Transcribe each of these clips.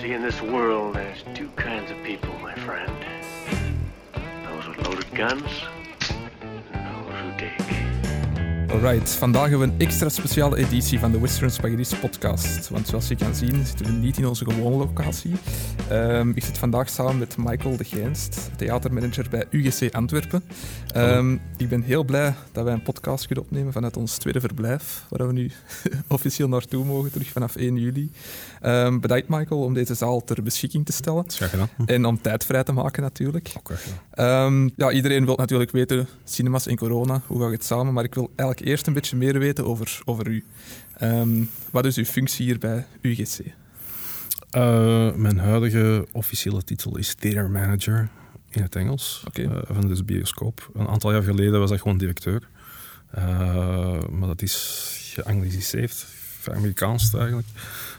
See, in this world, there's two kinds of people, my friend. Those with loaded guns, and those who dig. Alright, vandaag hebben we een extra speciale editie van de Western Spaghetti's podcast. Want zoals je kan zien zitten we niet in onze gewone locatie. Ehm, ik zit vandaag samen met Michael de Geinst, theatermanager bij UGC Antwerpen. Ehm, ik ben heel blij dat wij een podcast kunnen opnemen vanuit ons tweede verblijf, waar we nu officieel naartoe mogen, terug vanaf 1 juli. Um, bedankt Michael om deze zaal ter beschikking te stellen. Graag gedaan. En om tijd vrij te maken natuurlijk. Ook ja, iedereen wil natuurlijk weten, cinemas en corona, hoe gaat het samen? Maar ik wil eigenlijk eerst een beetje meer weten over, over u. Um, wat is uw functie hier bij UGC? Uh, mijn huidige officiële titel is Theater Manager in het Engels okay. uh, van de bioscoop. Een aantal jaar geleden was ik gewoon directeur. Uh, maar dat is geangliciseerd, Amerikaans eigenlijk.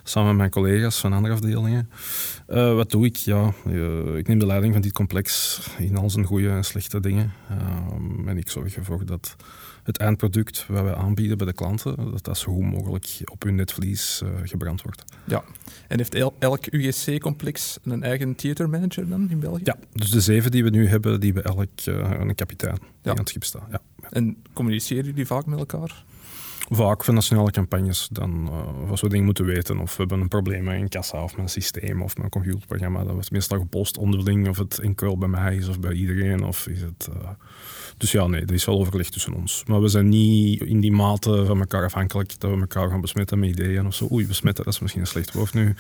Samen met mijn collega's van andere afdelingen. Uh, wat doe ik? Ja, uh, ik neem de leiding van dit complex in al zijn goede en slechte dingen. Uh, en ik zorg ervoor dat het eindproduct wat wij aanbieden bij de klanten, dat dat zo goed mogelijk op hun netvlies gebrand wordt. Ja, en heeft el elk UGC-complex een eigen theatermanager dan in België? Ja, dus de zeven die we nu hebben, die hebben elk een kapitein die ja. aan het schip staat. Ja. En communiceren jullie vaak met elkaar? Vaak voor nationale campagnes, dan uh, als we dingen moeten weten of we hebben een probleem met een kassa of met een systeem of met een computerprogramma, dan wordt meestal gepost onderling of het enkel bij mij is of bij iedereen. Of is het, uh... Dus ja, nee, er is wel overleg tussen ons. Maar we zijn niet in die mate van elkaar afhankelijk dat we elkaar gaan besmetten met ideeën of zo. Oei, besmetten, dat is misschien een slecht woord nu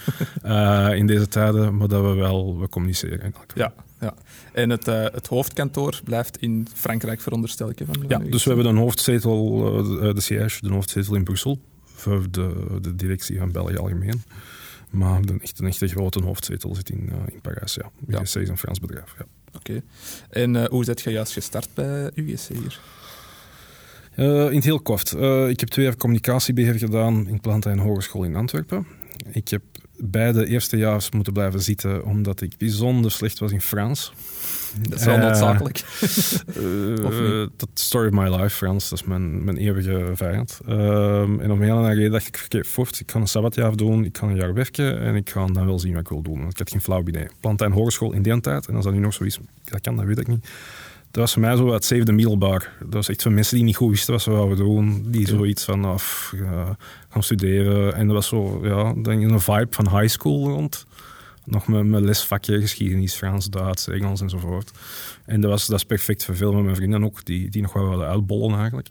uh, in deze tijden, maar dat we wel we communiceren. Elkaar. Ja, ja. En het, uh, het, hoofdkantoor blijft in Frankrijk, veronderstel ik. Van, ja, dus we hebben een hoofdzetel, uh, de siège, de hoofdzetel in Brussel, voor de, de directie van België algemeen. Maar de echte, een echte grote hoofdzetel zit in, in Parijs, ja. Ja. is een Frans bedrijf, ja. Oké. En hoe zit je juist gestart bij UGC hier? Uh, in het heel kort. Uh, ik heb twee jaar communicatiebeheer gedaan in Plantijn Hogeschool in Antwerpen. Ik heb beide eerstejaars moeten blijven zitten omdat ik bijzonder slecht was in Frans. Dat is wel noodzakelijk. Uh, dat story of my life, Frans, dat is mijn, mijn eeuwige vijand. Um, en om een hele reden dacht ik, oké, voort, ik ga een sabbatjaar doen, ik ga een jaar werken en ik ga dan wel zien wat ik wil doen. Want ik had geen flauw idee. Plantijn Hogeschool in die tijd, en als dat nu nog zo is, dat kan, dat weet ik niet. Dat was voor mij zo het zevende middelbaar. Dat was echt van mensen die niet goed wisten wat ze wouden doen. Die zoiets van af uh, gaan studeren. En dat was zo, ja, een vibe van high school rond. Nog mijn lesvakje, geschiedenis, Frans, Duits, Engels enzovoort. En dat was, dat is perfect voor veel mijn vrienden ook, die, die nog wel wilden uitbollen eigenlijk.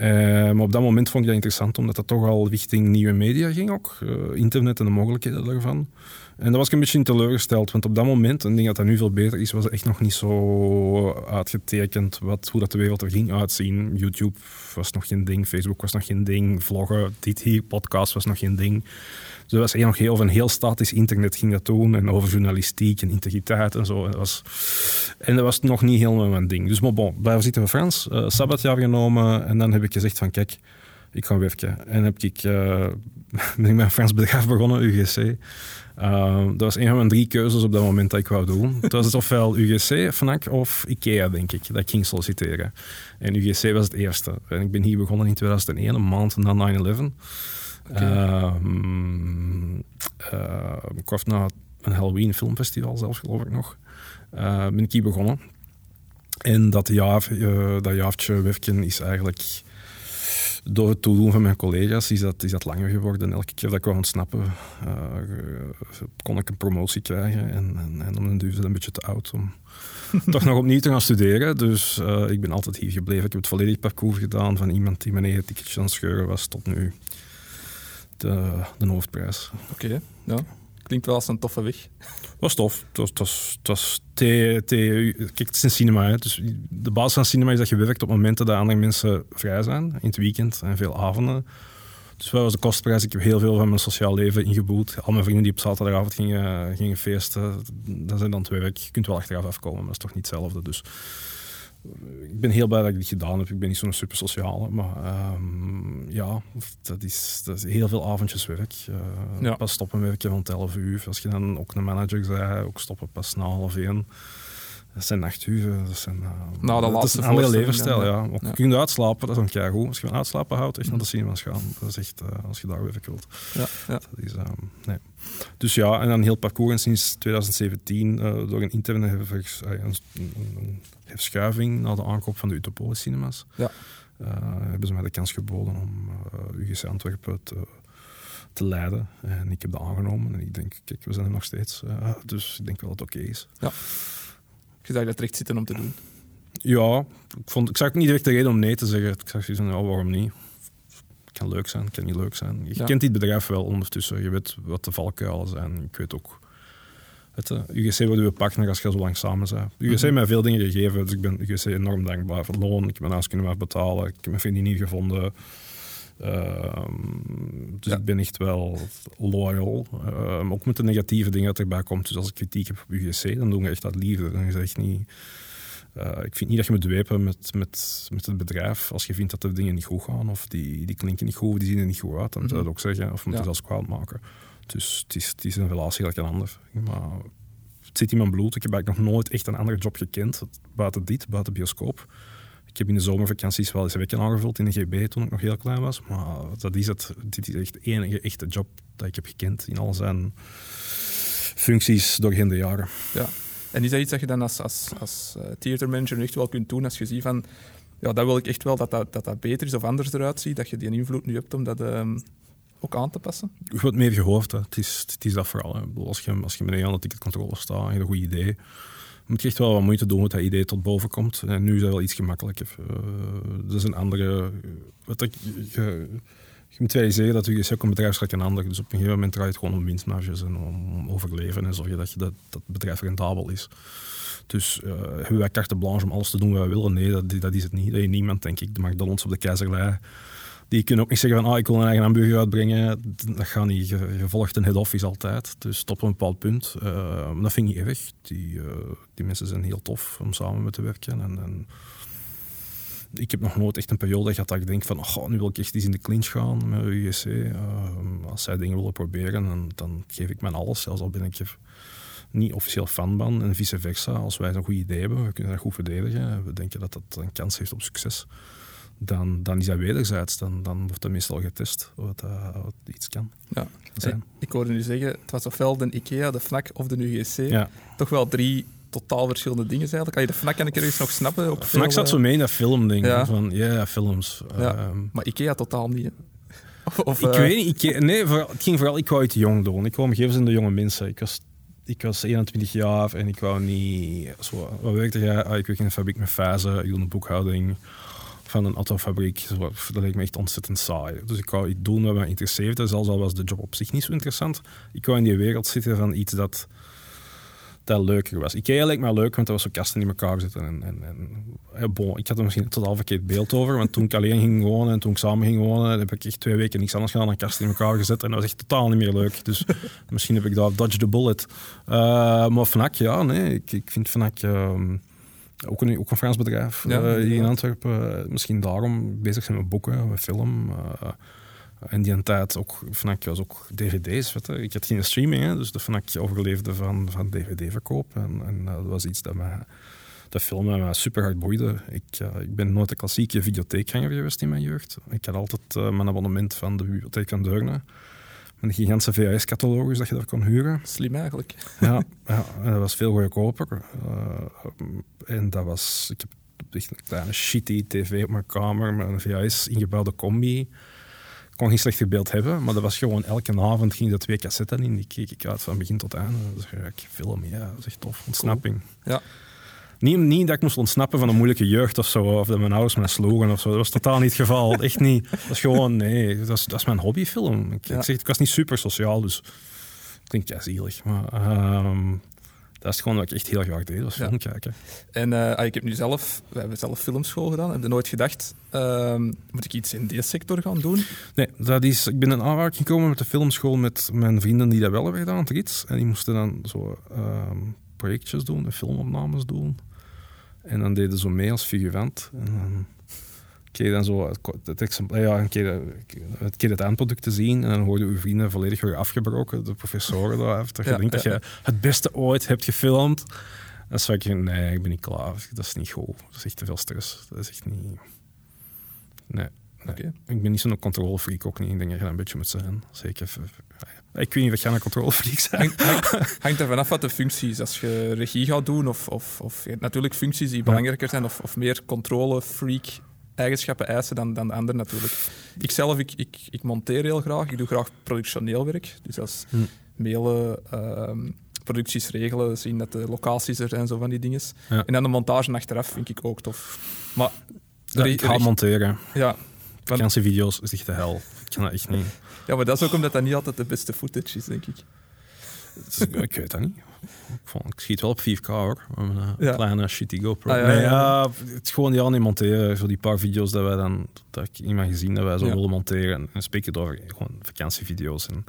Uh, maar op dat moment vond ik dat interessant, omdat dat toch al richting nieuwe media ging ook. Uh, internet en de mogelijkheden daarvan. En daar was ik een beetje teleurgesteld, want op dat moment, en ik denk dat dat nu veel beter is, was echt nog niet zo uitgetekend wat, hoe dat de wereld er ging uitzien. YouTube was nog geen ding, Facebook was nog geen ding, vloggen, dit hier, podcast was nog geen ding. Dus was nog heel, over een heel statisch internet ging dat doen, en over journalistiek en integriteit en zo. En dat was, en dat was nog niet helemaal mijn ding. Dus maar bon, blijven zitten we Frans, uh, sabbatjaar genomen, en dan heb ik gezegd van kijk, ik ga werken. En heb ik, uh, ben ik bij een Frans bedrijf begonnen, UGC. Uh, dat was een van mijn drie keuzes op dat moment dat ik wou doen. Het was ofwel UGC, FNAC of IKEA, denk ik, dat ik ging solliciteren. En UGC was het eerste. En ik ben hier begonnen in 2001, een maand na 9-11. Okay. Uh, kort na een Halloween filmfestival zelfs, geloof ik nog, ben ik hier begonnen. En dat, jaar, dat jaartje werken is eigenlijk door het toedoen van mijn collega's is dat, is dat langer geworden. Elke keer dat ik wou ontsnappen, uh, kon ik een promotie krijgen. En, en, en om een duur het een beetje te oud om toch nog opnieuw te gaan studeren. Dus uh, ik ben altijd hier gebleven. Ik heb het volledig parcours gedaan van iemand die mijn eigen ticketje aan het scheuren was tot nu de, de hoofdprijs. Oké, okay, ja. Klinkt wel als een toffe weg. was tof. Het was, het was, het was TU. Kijk, het is een cinema. Hè. Dus de basis van cinema is dat je werkt op momenten dat andere mensen vrij zijn. In het weekend en veel avonden. Dus wat was de kostprijs? Ik heb heel veel van mijn sociaal leven ingeboet. Al mijn vrienden die op zaterdagavond gingen, gingen feesten, dat zijn dan het werk. Je kunt wel achteraf afkomen, maar dat is toch niet hetzelfde. Dus ik ben heel blij dat ik dit gedaan heb. Ik ben niet zo'n super sociale, maar um, ja, dat is, dat is heel veel avondjes werk. Uh, ja. Pas stoppen werken van 11 uur. Als je dan ook een manager zei, ook stoppen pas na half één. Dat zijn nachturen, dat zijn... Uh, nou, dat is een andere levensstijl, ja. ja. Je kunt uitslapen, dat is een keer goed. Als je van uitslapen houdt, echt naar de cinemas gaan. Dat is echt, uh, als je daar weer wilt. Ja, ja. Dat is, um, nee. Dus ja, en dan heel parcours. En sinds 2017 uh, door een interne vers, een, een, een verschuiving na de aankoop van de Utopolis cinemas. Ja. hebben ze mij de kans geboden om UGC Antwerpen te te leiden. En ik heb dat aangenomen en ik denk, kijk, we zijn er nog steeds. Uh, dus ik denk wel dat het oké okay is. Ja. Je dat recht zitten om te doen? Ja, ik, vond, ik zag niet direct de reden om nee te zeggen. Ik zag zoiets van, waarom niet? Het kan leuk zijn, het kan niet leuk zijn. Je Ja. kent dit bedrijf wel ondertussen. Je weet wat de valkuilen zijn. Ik weet ook... Het, uh, UGC wordt uw partner als je zo lang samen bent. UGC heeft Mhm. mij veel dingen gegeven, dus ik ben UGC enorm dankbaar voor het loon. Ik heb mijn huis kunnen betalen. Ik heb mijn vriendin hier gevonden. Ehm, dus Ja. ik ben echt wel loyal. Ehm, ook met de negatieve dingen dat erbij komt. Dus als ik kritiek heb op UGC, dan doen we echt uit liefde. Dan is echt niet... eh, ik vind niet dat je moet dwepen met, met, met het bedrijf. Als je vindt dat de dingen niet goed gaan, of die, die klinken niet goed, of die zien er niet goed uit, dan moet je Mhm. dat ook zeggen. Of moet je Ja. dat als kwaad maken. Dus het is, het is een relatie gelijk een ander. Maar het zit in mijn bloed. Ik heb eigenlijk nog nooit echt een andere job gekend. Buiten dit, buiten bioscoop. Ik heb in de zomervakanties wel eens weken aangevuld in de GB toen ik nog heel klein was. Maar dat is het. Dit is echt de enige echte job dat ik heb gekend in al zijn functies doorheen de jaren. Ja. En is dat iets dat je dan als, als, als uh, theatermanager echt wel kunt doen als je ziet van ja, dat wil ik echt wel dat dat, dat, dat beter is of anders eruit ziet, dat je die invloed nu hebt om dat um, ook aan te passen? Je wordt meer gehoord. Hè. Het, is, het is dat vooral. Hè. Als je, als je beneden aan de ticketcontrole staat en je hebt een goed idee, moet je echt wel wat moeite doen dat dat idee tot boven komt. En nu is dat wel iets gemakkelijker. Uh, dat is een andere... Wat ik, je, je moet realiseren dat UGC ook een bedrijf is een ander. Dus op een gegeven moment draait het gewoon om winstmarges en om overleven en zorg je dat je dat, bedrijf rentabel is. Dus uh, hebben wij carte blanche om alles te doen wat wij willen? Nee, dat, dat is het niet. Is niemand, denk ik. De McDonald's op de keizerlei. Die kunnen ook niet zeggen van ah, ik wil een eigen hamburger uitbrengen. Dat gaat niet. Je, volgt een head office altijd. Dus tot een bepaald punt. Uh, dat vind ik niet erg. Die, uh, die mensen zijn heel tof om samen mee te werken. En, en ik heb nog nooit echt een periode gehad dat ik denk van oh, nu wil ik echt eens in de clinch gaan met UGC. Uh, als zij dingen willen proberen, dan, dan geef ik mijn alles. Zelfs al ben ik er niet officieel fan van. En vice versa. Als wij een goed idee hebben, we kunnen dat goed verdedigen. We denken dat dat een kans heeft op succes. Dan, dan is dat wederzijds. Dan, dan wordt dat meestal getest wat, uh, wat iets kan ja. zijn. Ik, hoorde nu zeggen, het was ofwel de IKEA, de FNAC of de UGC. Ja. Toch wel drie totaal verschillende dingen eigenlijk. Kan je de FNAC kan ik er eens nog snappen? Op FNAC zat zo mee in dat filmding. Ja. Van, ja, yeah, films. Ja. Um, maar IKEA totaal niet. Of, of, ik uh... weet niet. Ik, nee, vooral, het ging vooral, ik wou het jong doen. Ik wou omgeven in de jonge mensen. Ik was, ik was 21 jaar en ik wou niet... Zo, wat werkte jij? Ah, ik werk in een fabriek met fase. Ik doe een boekhouding van een autofabriek. Dat leek me echt ontzettend saai. Dus ik wou iets doen wat me interesseerde. Zelfs al was de job op zich niet zo interessant. Ik wou in die wereld zitten van iets dat dat leuker was. Ikea leek me leuk, want dat was zo kasten in elkaar zitten. En, en, en ik had er misschien totaal verkeerd beeld over, want toen ik alleen ging wonen en toen ik samen ging wonen, heb ik echt twee weken niks anders gedaan dan kasten in elkaar gezet. En dat was echt totaal niet meer leuk. Dus misschien heb ik daar dodge the bullet. Uh, maar FNAC, ja, nee, ik, ik vind. Uh, ook een, ook een Frans bedrijf ja, uh, hier in Antwerpen. misschien daarom bezig zijn met boeken, met film. Uh, in die tijd ook, FNAC was ook dvd's. Weet je. Ik had geen streaming, hè, dus de FNAC overleefde van, van dvd-verkoop. En, en dat was iets dat mij, dat film mij super hard boeide. Ik, uh, ik ben nooit een klassieke videotheekganger geweest in mijn jeugd. Ik had altijd uh, mijn abonnement van de bibliotheek van Deurne. Een gigantische VHS-catalogus dat je daar kon huren. Slim eigenlijk. Ja, ja en dat was veel goedkoper. Uh, en dat was... Ik heb echt een kleine shitty tv op mijn kamer met een VHS ingebouwde combi. Ik kon geen slechter beeld hebben, maar dat was gewoon elke avond ging dat twee cassetten in. Die keek ik uit van begin tot einde. Dat is eigenlijk film, ja, dat is echt tof. Ontsnapping. Cool. Ja. Niet, niet dat ik moest ontsnappen van een moeilijke jeugd of zo, of dat mijn ouders mij sloegen of zo. Dat was totaal niet het geval. Echt niet. Dat is gewoon, nee, dat is, dat is mijn hobbyfilm. Ik, ja. ik zeg, ik was niet super sociaal, dus klinkt ja zielig. Maar um, dat is gewoon wat ik echt heel graag deed, was film ja. kijken. En uh, ik heb nu zelf, we hebben zelf filmschool gedaan, heb je nooit gedacht, uh, moet ik iets in deze sector gaan doen? Nee, dat is, ik ben in aanraking gekomen met de filmschool met mijn vrienden die dat wel hebben gedaan, Rits. En die moesten dan zo uh, projectjes doen, filmopnames doen. En dan deden ze zo mee als figurant. En dan kreeg je dan zo het, het exemplaar, ja, een keer, een keer het eindproduct te zien. En dan hoorden uw vrienden volledig weer afgebroken. De professoren daar. Dat je ja, denkt ja. dat je het beste ooit hebt gefilmd. Is wat ik, nee, ik ben niet klaar. Dat is niet goed. Dat is echt te veel stress. Dat is echt niet... Nee. Ik ben niet zo'n controlefreak ook niet. Ik denk dat je dat een beetje moet zijn. Zeker. Ik weet niet of jij een controlefreak zijn. Hangt, hangt, hangt er vanaf wat de functie is. Als je regie gaat doen, of, of, of natuurlijk functies die belangrijker zijn, of, of meer controlefreak eigenschappen eisen dan, dan de ander natuurlijk. Ik zelf, ik, ik, ik monteer heel graag. Ik doe graag productioneel werk. Dus is Hm. mailen, ehm, producties regelen, zien dat de locaties er zijn, zo van die dingen. Ja. En dan de montage achteraf vind ik ook tof. Maar Ja, ik ga re- monteren. ja, Vakantievideo's is echt de hel. Ik kan dat echt niet. ja, maar dat is ook omdat dat niet altijd de beste footage is, denk ik. Ik weet dat niet. Ik, vond, ik schiet wel op 4K hoor. Met een Ja. kleine shitty GoPro. Ah, ja, nee, ja. het is gewoon niet monteren. Zo die paar video's dat wij dan, dat ik in mijn gezin dat wij zo willen monteren. En dan spreek het over gewoon vakantievideo's. En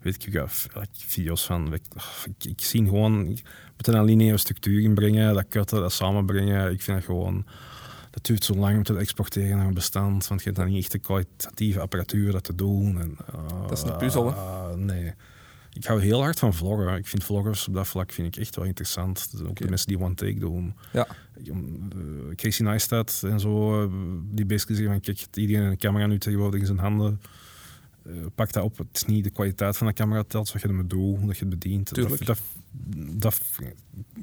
weet ik, like, video's van. Ik, ik, ik zie gewoon, ik moet een lineaire structuur in brengen. Dat kutten, dat samenbrengen. Ik vind dat gewoon. Dat duurt zo lang om te exporteren naar een bestand, want je hebt dan niet echt de kwalitatieve apparatuur dat te doen. En, eh, Dat is een puzzel, hè? eh, nee. Ik hou heel hard van vloggen. Ik vind vloggers op dat vlak vind ik echt wel interessant. Dus Ook de mensen die one take doen. Ja. Uh, Casey Neistat en zo, die basically zeggen van kijk, iedereen een camera nu tegenwoordig in zijn handen. Uh, pak dat op. Het is niet de kwaliteit van de camera telt, wat je ermee doet, hoe dat je het bedient. Tuurlijk. Dat, dat, dat,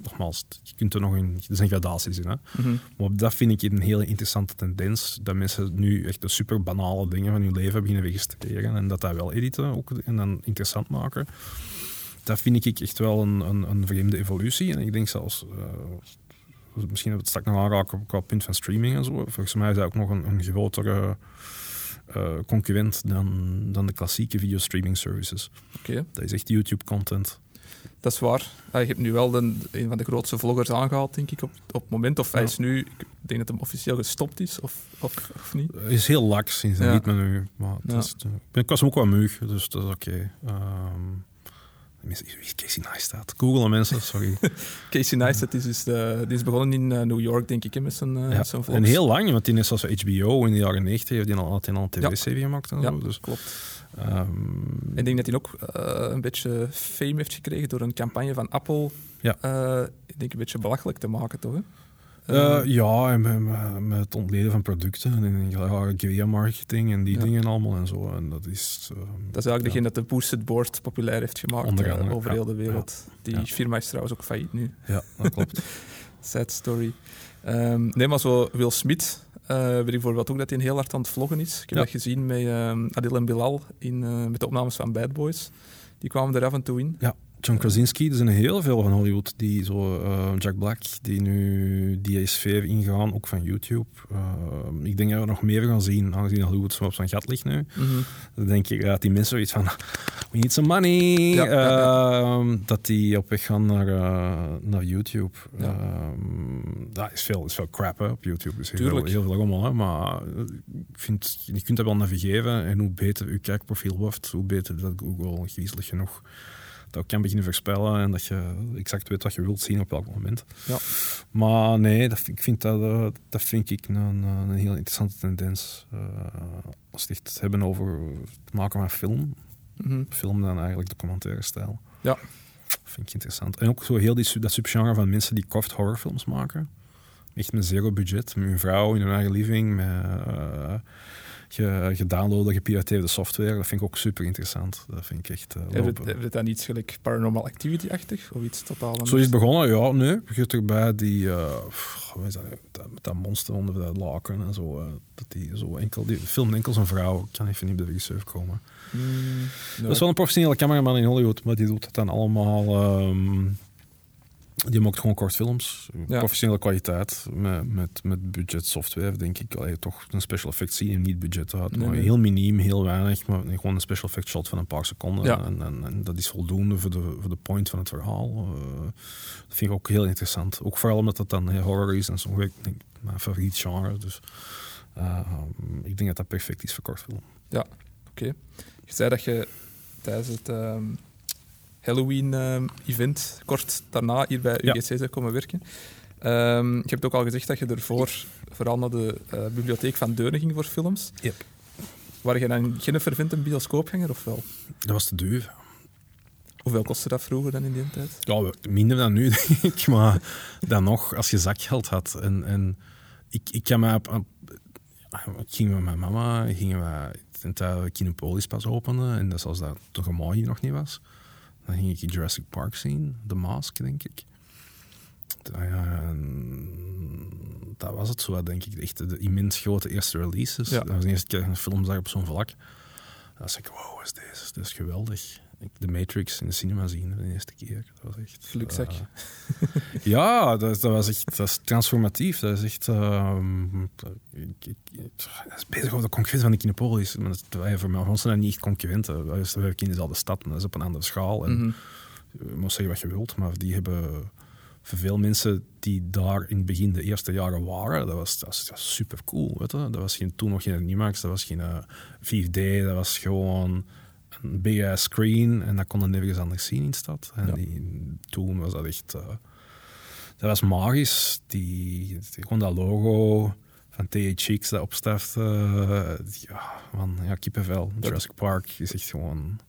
nogmaals, je kunt er nog in, er zijn gradaties in. Hè? Mhm. Maar dat vind ik een hele interessante tendens. Dat mensen nu echt de super banale dingen van hun leven beginnen registreren. En dat dat wel editen ook, en dan interessant maken. Dat vind ik echt wel een, een, een vreemde evolutie. En ik denk zelfs, uh, misschien hebben we het straks nog aanraken qua punt van streaming en zo. Volgens mij is dat ook nog een, een grotere uh, concurrent dan, dan de klassieke videostreaming services. Oké. Dat is echt YouTube-content. Dat is waar. Je hebt nu wel de, een van de grootste vloggers aangehaald, denk ik, op, op het moment. Of hij is nu, ik denk dat hem officieel gestopt is, of, of, of niet. Is heel laks sinds Ja. niet met nu. Maar het is, ik was hem ook wel muug, dus dat is oké. Ehm, wie is Casey Neistat? Googelen mensen, sorry. Casey Neistat is, dus de, die is begonnen in eh, New York, denk ik, hè, met zijn, eh ja. zijn. En heel lang, want die is zoals HBO in de jaren 90 heeft die al, had hij al een Ja. tv-serie gemaakt en Ja, zo. Dus, klopt. Ehm, Ik denk dat hij ook eh, een beetje fame heeft gekregen door een campagne van Apple. Ja. eh, ik denk een beetje belachelijk te maken, toch? Hè? eh, Eh, ja, en met, het ontleden van producten en ja, guerrilla-marketing en die Ja. dingen allemaal en zo. En dat is... ehm, dat is eigenlijk ja. degene dat de Boosted Board populair heeft gemaakt andere, over heel de wereld. Die firma is trouwens ook failliet nu. Ja, dat klopt. Sad story. Ehm, nee, maar zo Will Smith, eh weet ik bijvoorbeeld ook dat hij heel hard aan het vloggen is. Ik heb Ja. dat gezien met ehm, Adil en Bilal in, eh, met de opnames van Bad Boys. Die kwamen er af en toe in. John Krasinski, er zijn heel veel van Hollywood die zo, Jack Black, die nu die sfeer ingaan, ook van YouTube. Ik denk dat we nog meer gaan zien, aangezien Hollywood zo op zijn gat ligt nu. Dan denk ik dat die mensen zoiets van, we need some money, Ja, ja, ja. Ehm, dat die op weg gaan naar, eh, naar YouTube. Ja. Ehm, dat is veel, is veel crap hè, op YouTube, dus heel, Tuurlijk. heel veel. Hè, maar eh, ik vind, je kunt dat wel navigeren en hoe beter je kijkprofiel wordt, hoe beter dat Google griezelig genoeg dat kan beginnen voorspellen en dat je exact weet wat je wilt zien op welk moment. Ja. Maar nee, dat, vind- ik vind dat, eh, dat vind ik een, een heel interessante tendens. Als we het echt hebben over het maken van film, Mhm. film dan eigenlijk documentaire stijl. Ja. Vind ik interessant. En ook zo heel die, dat subgenre van mensen die kort horrorfilms maken. Echt met zero budget, met hun vrouw in hun eigen living, met uh, ge, gedownloade, gepirateerde software. Dat vind ik ook super interessant. Dat vind ik echt uh, Heb je- heb je dan iets gelijk Paranormal Activity-achtig? Of iets totaal anders? Zo is het begonnen, ja, nee. Begint erbij die, uh, is dat, dat, met dat monster onder dat laken en zo. Uh, dat die zo enkel, die filmt enkel zijn vrouw. Ik kan even niet op de regisseur komen. Mm, Dat is wel een professionele cameraman in Hollywood, maar die doet het dan allemaal. Um, die maakt gewoon kortfilms. Ja. Professionele kwaliteit. Met, met, met budget software, denk ik. Allee, toch een special effect zien en niet budget had. Nee, maar nee. heel miniem, heel weinig. Maar gewoon een special effect shot van een paar seconden. Ja. En, en, en dat is voldoende voor de, voor de point van het verhaal. Uh, dat vind ik ook heel interessant. Ook vooral omdat het dan horror is en zo. Ik denk, mijn favoriet genre. Dus uh, ik denk dat dat perfect is voor kortfilm. Je zei dat je tijdens het ehm, Halloween-event kort daarna hier bij Ja. UGC zou komen werken. Ehm, je hebt ook al gezegd dat je ervoor vooral naar de eh, bibliotheek van Deurne ging voor films. Yep. Waar je dan geen fervent een bioscoopganger of wel? Dat was te duur. Hoeveel kostte dat vroeger dan in die tijd? Ja, minder dan nu, denk ik. Maar dan nog, als je zakgeld had. En, en ik, ik kan me op, op, ik ging met mijn mama, gingen we, terwijl Kinopolis pas opende, en dat als dat toch een mooi nog niet was, dan ging ik Jurassic Park zien, The Mask, denk ik. dat was het zo, denk ik. Echt de immens grote eerste releases. Ja. Dat was de eerste keer dat ik een film zag op zo'n vlak. Dan was ik, wow, is deze? Dit is geweldig. De Matrix in de cinema zien de eerste keer. Dat was echt... Gelukzak. Uh, ja, dat, dat, was echt dat is transformatief. Dat is echt... Uh, ik, ik, dat is bezig over de concurrentie van de Kinepolis. Voor mij zijn dat niet echt concurrenten. We werken in dezelfde stad, maar dat is op een andere schaal. En, Mhm. Je mag zeggen wat je wilt, maar die hebben... Voor veel mensen die daar in het begin de eerste jaren waren, dat was, dat was, dat was super cool. Weet je? Dat was geen, toen nog geen IMAX, dat was geen uh, 4D, dat was gewoon een big screen en dat kon je nergens anders zien in de stad. En Ja. die, toen was dat echt... eh, dat was magisch. Die, die, gewoon dat logo van THX dat opstafte. eh, ja, man, ja, kippenvel. Jurassic Park is echt gewoon...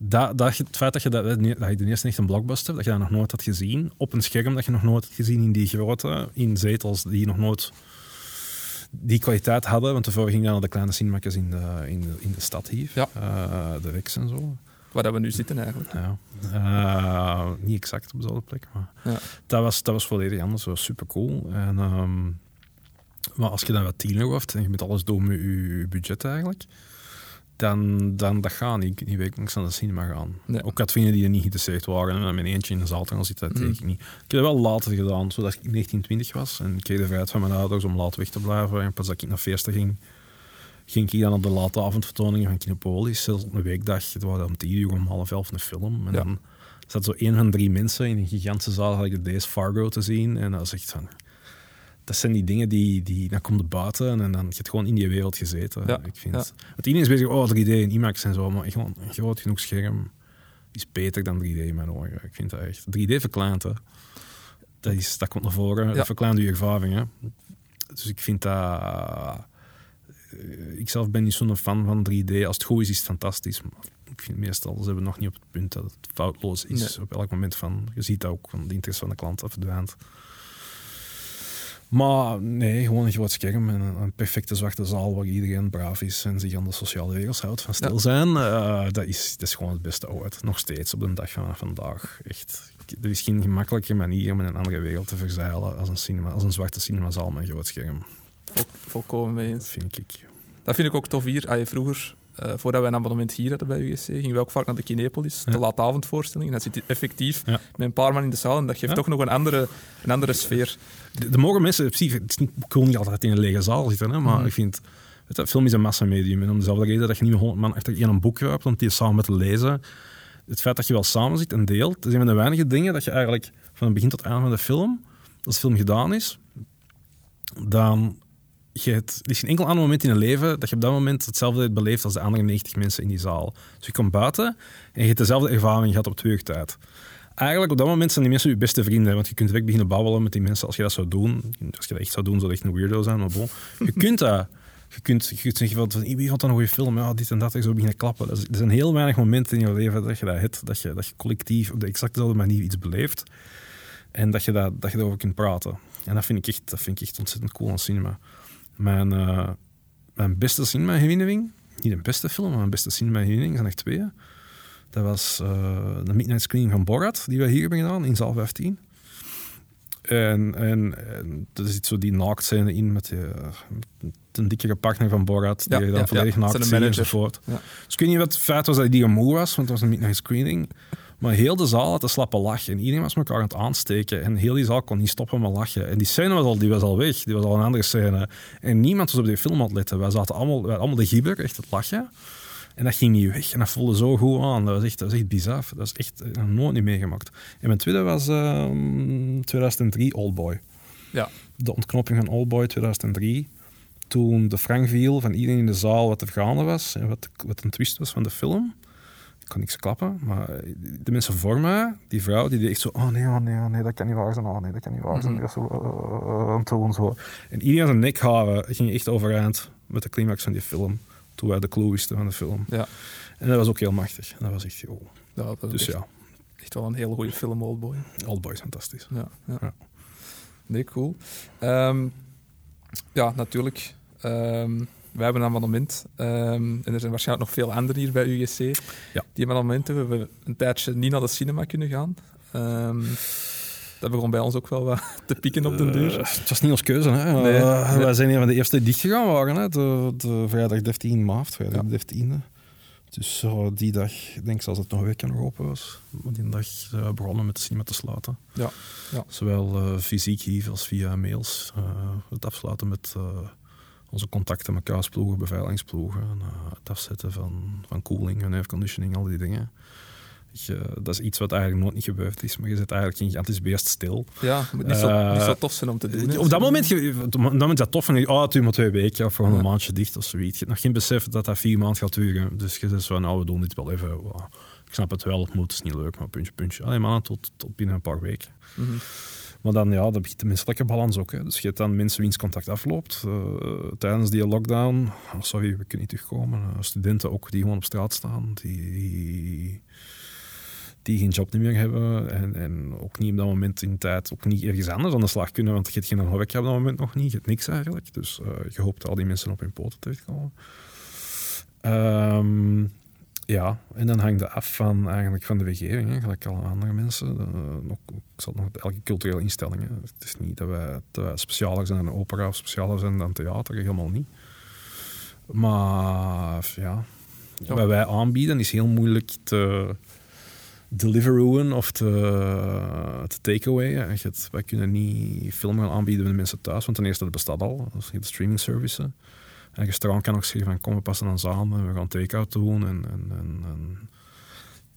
Dat, dat, je- het feit dat je, dat, dat je de eerste echt een blockbuster, dat je dat nog nooit had gezien, op een scherm dat je nog nooit had gezien in die grote, in zetels die nog nooit die kwaliteit hadden, want tevoren ging je naar de kleine cinemakers in de, in de, in de stad hier, Ja. Eh, de Rex en zo. Waar dat we nu zitten eigenlijk. Ja. Eh, niet exact op dezelfde plek, maar Ja. dat, was, dat was volledig anders. Dat was super cool. En, ehm, maar als je dan wat tiener wordt en je moet alles doen met je budget eigenlijk, dan, dan dat gaat niet. niet wekelijks naar de cinema gaan. Nee. Ook had vrienden die er niet geïnteresseerd waren en met mijn eentje in de zaal gaan zitten, dat Mm. ik niet. Ik heb dat wel later gedaan, zodat ik 1920 was. En ik kreeg de vrijheid van mijn ouders om laat weg te blijven. En pas dat ik naar feesten ging, ging ik dan op de late avondvertoningen van Kinopolis. Zelfs op een weekdag, het was om tien uur, om half elf een film. En Ja. dan zat zo één van drie mensen in een gigantische zaal, had ik deze Fargo te zien. En dat was echt van... Dat zijn die dingen die, die dan komt buiten en dan heb je gewoon in die wereld gezeten. Ja, Ik vind, ja. Want iedereen is bezig, oh 3D en IMAX en zo, maar gewoon een groot genoeg scherm is beter dan 3D in mijn ogen. Ik vind dat echt. 3D verkleint, hè. Dat, is, dat komt naar voren. Ja. Dat je ervaring, hè. Dus ik vind dat... eh, Ik zelf ben niet zo'n fan van 3D. Als het goed is, is het fantastisch. Maar ik vind meestal, ze hebben nog niet op het punt dat het foutloos is. Nee. Op elk moment van... Je ziet dat ook, van de interesse van de klant verdwijnt. Maar nee, gewoon een groot scherm en een, perfecte zwarte zaal waar iedereen braaf is en zich aan de sociale regels houdt van stil Ja. zijn. eh, dat, is, dat is gewoon het beste ooit. Nog steeds op de dag van vandaag. Echt. Er is geen gemakkelijke manier om in een andere wereld te verzeilen als een, cinema, als een zwarte cinemazaal met een groot scherm. Vol- volkomen mee Dat eens. vind ik. Dat vind ik ook tof hier. Ah, je vroeger, eh, voordat wij een abonnement hier hadden bij UGC, gingen we ook vaak naar de Kinepolis, de laatavondvoorstelling. En dan zit je effectief Ja. met een paar man in de zaal en dat geeft Ja. toch nog een andere, een andere sfeer. De, de mogen mensen, precies, het is niet, ik wil niet altijd in een lege zaal zitten, hè, maar Mhm. ik vind, weet je, film is een massamedium. En om dezelfde reden dat je niet met honderd man achter één een boek kruipt om die samen te lezen. Het feit dat je wel samen zit en deelt, dat is een van de weinige dingen dat je eigenlijk van het begin tot eind van de film, als de film gedaan is, dan je het, er is geen enkel ander moment in je leven dat je op dat moment hetzelfde hebt beleefd als de andere 90 mensen in die zaal. Dus je komt buiten en je hebt dezelfde ervaring gehad op twee uur tijd. Eigenlijk op dat moment zijn die mensen je beste vrienden, want je kunt direct beginnen babbelen met die mensen als je dat zou doen. Als je dat echt zou doen, zou je echt een weirdo zijn, maar bon. Je kunt dat. Je kunt, je kunt zeggen van, wie vond dat een goede film? Ja, dit en dat, en zo beginnen klappen. Dat Er zijn heel weinig momenten in je leven dat je dat hebt, dat je, dat je collectief op de exact dezelfde manier iets beleeft. En dat je, dat, dat je daarover kunt praten. En dat vind ik echt, dat vind ik echt ontzettend cool aan cinema. Mijn, eh, mijn beste cinema-herinnering, niet de beste film, maar mijn beste cinema-herinnering zijn er twee. Dat was eh, de midnight screening van Borat, die we hier hebben gedaan in zaal 15. En, en, en er zit zo die naaktscène in met, die, eh, met een dikkere partner van Borat, die Ja, je dan ja, volledig ja. naakt ziet enzovoort. Ja. Dus ik weet niet wat het feit was dat die moe was, want het was een midnight screening. Maar heel de zaal had een slappe lach en iedereen was elkaar aan het aansteken. En heel die zaal kon niet stoppen met lachen. En die scène was al, die was al weg, die was al een andere scène. En niemand was op die film aan het letten. Wij zaten allemaal, wij allemaal de gibber, echt het lachen. En dat ging niet weg. En dat voelde zo goed aan. Dat was echt, dat was echt bizar. Dat is echt eh, nooit niet meegemaakt. En mijn tweede was ehm 2003 Oldboy. Ja. De ontknoping van Oldboy 2003. Toen de frank viel van iedereen in de zaal wat er gaande was. En wat, wat een twist was van de film. Ik kan niks klappen, maar de mensen voor mij, die vrouw, die deed echt zo... Oh nee, oh nee, oh nee, dat kan niet waar zijn. Oh nee, dat kan niet waar zijn. Die was zo eh, eh, doen, zo. En iedereen zijn nekharen ging echt overeind met de climax van die film. Toen wij de clue wisten van de film. Ja. En dat was ook heel machtig. En dat was echt, oh, Ja, dat Dus echt, ja, echt wel een hele goede film, Oldboy. Oldboy is fantastisch. Ja, ja. Ja. Nee, cool. Ehm, ja, natuurlijk. Ehm wij hebben een abonnement. ehm, en er zijn waarschijnlijk nog veel anderen hier bij UGC Ja. die een abonnement hebben. We hebben een tijdje niet naar de cinema kunnen gaan. Dat begon bij ons ook wel wat te pieken op de deur. Eh, het was niet ons keuze. Hè. Nee, Eh, nee. Wij zijn een van de eerste die dichtgegaan waren. Hè. De, de vrijdag 13 maart, vrijdag Ja. 13e. Dus zo die dag, ik denk zelfs dat het nog een weekje nog open was. Maar die dag begonnen met cinema te sluiten. Ja, ja. Zowel eh, fysiek hier als via mails. eh, het afsluiten met eh, onze contacten met kaasploegen, beveiligingsploegen. en, eh, het afzetten van, van koeling en airconditioning, al die dingen. Je, dat is iets wat eigenlijk nooit niet gebeurd is. Maar je zit eigenlijk in, het is best stil. Ja, het moet niet zo, Eh, niet zo tof zijn om te doen. Op dat moment, op dat moment is dat tof. En je, oh, het duurt maar twee weken of gewoon Ja. een maandje dicht of zoiets. Je hebt nog geen besef dat dat vier maanden gaat duren. Dus je zegt van, nou, we doen dit wel even. Wow. Ik snap het wel, het moet, is niet leuk, maar puntje, puntje. Alleen maar tot, tot binnen een paar weken. Mhm. Maar dan, ja, dan begint de menselijke balans ook. Hè. Dus je hebt dan mensen wiens contact afloopt. eh, tijdens die lockdown, oh, sorry, we kunnen niet terugkomen. Eh, studenten ook die gewoon op straat staan, die, die, geen job niet meer hebben. En, en ook niet op dat moment in tijd, ook niet ergens anders aan de slag kunnen. Want je hebt geen horeca op dat moment nog niet, je hebt niks eigenlijk. Dus eh, je hoopt al die mensen op hun poten terechtkomen. Ehm ja, en dan hangt dat af van, eigenlijk van de regering, hè, gelijk alle andere mensen. Eh, nog, ik zal nog elke culturele instelling. hè. Het is niet dat wij, dat wij specialer zijn dan opera of specialer zijn dan theater, helemaal niet. Maar ja, Ja. wat wij aanbieden is heel moeilijk te deliveren of te, te takeaway. Wij kunnen niet film gaan aanbieden bij de mensen thuis, want ten eerste dat bestaat al. Dat is de streaming services. En een restaurant kan ook zeggen van kom, we passen dan samen, we gaan take-out doen. En, en, en,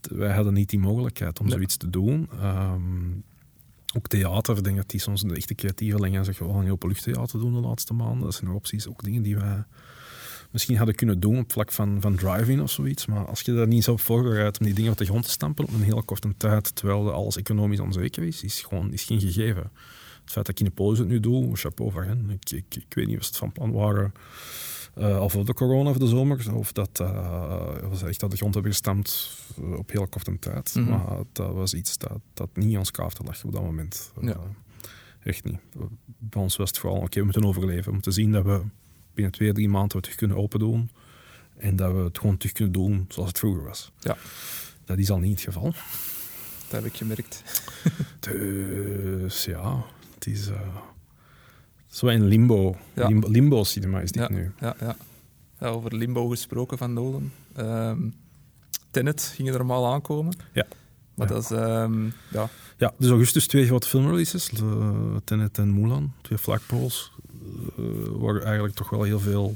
wij hadden niet die mogelijkheid om Nee. zoiets te doen. Ehm, ook theater, ik denk dat die soms de echte creatievelingen zeggen, we gaan een openluchttheater doen de laatste maanden. Dat zijn opties, ook dingen die wij misschien hadden kunnen doen op vlak van, van drive-in of zoiets. Maar als je daar niet zo op voorbereidt om die dingen op de grond te stampen op een heel korte tijd, terwijl alles economisch onzeker is, is gewoon is geen gegeven. Het feit dat Kinepolis het nu doe, chapeau voor hen. Ik, ik, ik weet niet of ze het van plan waren eh, al voor de corona of de zomer, of dat of ze echt uit de grond hebben gestampt eh, op heel korte tijd. Mhm. Maar dat was iets dat, dat niet ons kaafte lag op dat moment. Ja. Echt niet. Bij ons was het vooral, oké, we moeten overleven. We moeten zien dat we binnen twee, drie maanden het terug kunnen open doen. En dat we het gewoon terug kunnen doen zoals het vroeger was. Ja. Dat is al niet het geval. Dat heb ik gemerkt. Dus ja, het is eh, zo in limbo. Ja. Limbo, limbo cinema is dit ja, nu. Ja, ja. ja, over Limbo gesproken van Nolan. Ehm Tenet ging er normaal aankomen. Ja. Maar dat is... ehm, ja, Ja, dus augustus twee grote filmreleases. Tenet en Mulan. Twee flagpoles. Eh waar eigenlijk toch wel heel veel...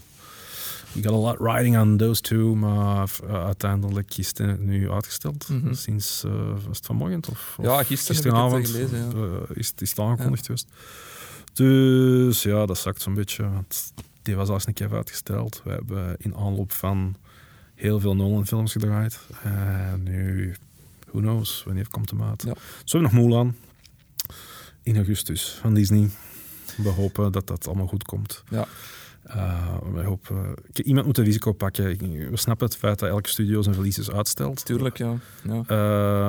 We got a lot riding on those two. Maar eh, uiteindelijk is Tenet nu uitgesteld. Mhm. Sinds, eh, was het vanmorgen? Of, of Ja, gisteren het gisteravond gelezen, ja. is, is het aangekondigd geweest. Dus ja, dat zakt zo'n beetje. Want die was al eens een keer uitgesteld. We hebben in aanloop van heel veel Nolan-films gedraaid. En nu, who knows, wanneer komt de maat. Ja. Zo nog Mulan in augustus van Disney. We hopen dat dat allemaal goed komt. ja. Uh, we hopen, iemand moet het risico pakken. We snappen het feit dat elke studio zijn releases uitstelt. tuurlijk, ja. ja.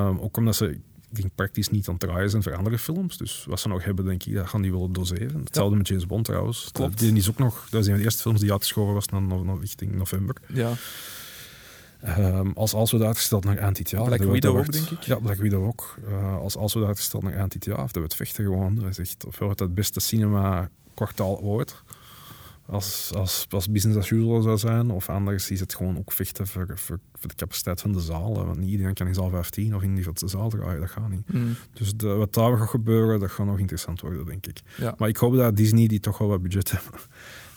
Uh, ook omdat ze denk, praktisch niet aan het draaien zijn voor andere films. Dus wat ze nog hebben, denk ik, dat gaan die willen doseren. Hetzelfde met James Bond trouwens. Klopt. Die is ook nog, dat is een van de eerste films die uitgeschoven was naar richting november. ja. Ehm, als, als we uitgesteld naar eind dit jaar... Black dat we- Widow ook, denk ik. Ja, Black Widow ook. Uh, als, als we uitgesteld naar eind dit jaar, dat we het vechten gewoon. Dat is echt, het het beste cinema kwartaal ooit. Als, als, als business as usual zou zijn. Of anders is het gewoon ook vechten voor, voor, voor de capaciteit van de zaal. hè. Want niet iedereen kan in zaal 15 of in die grote zaal draaien. Dat gaat niet. Mm, Dus de, wat daar gaat gebeuren, dat gaat nog interessant worden, denk ik. ja. Maar ik hoop dat Disney, die toch wel wat budget hebben,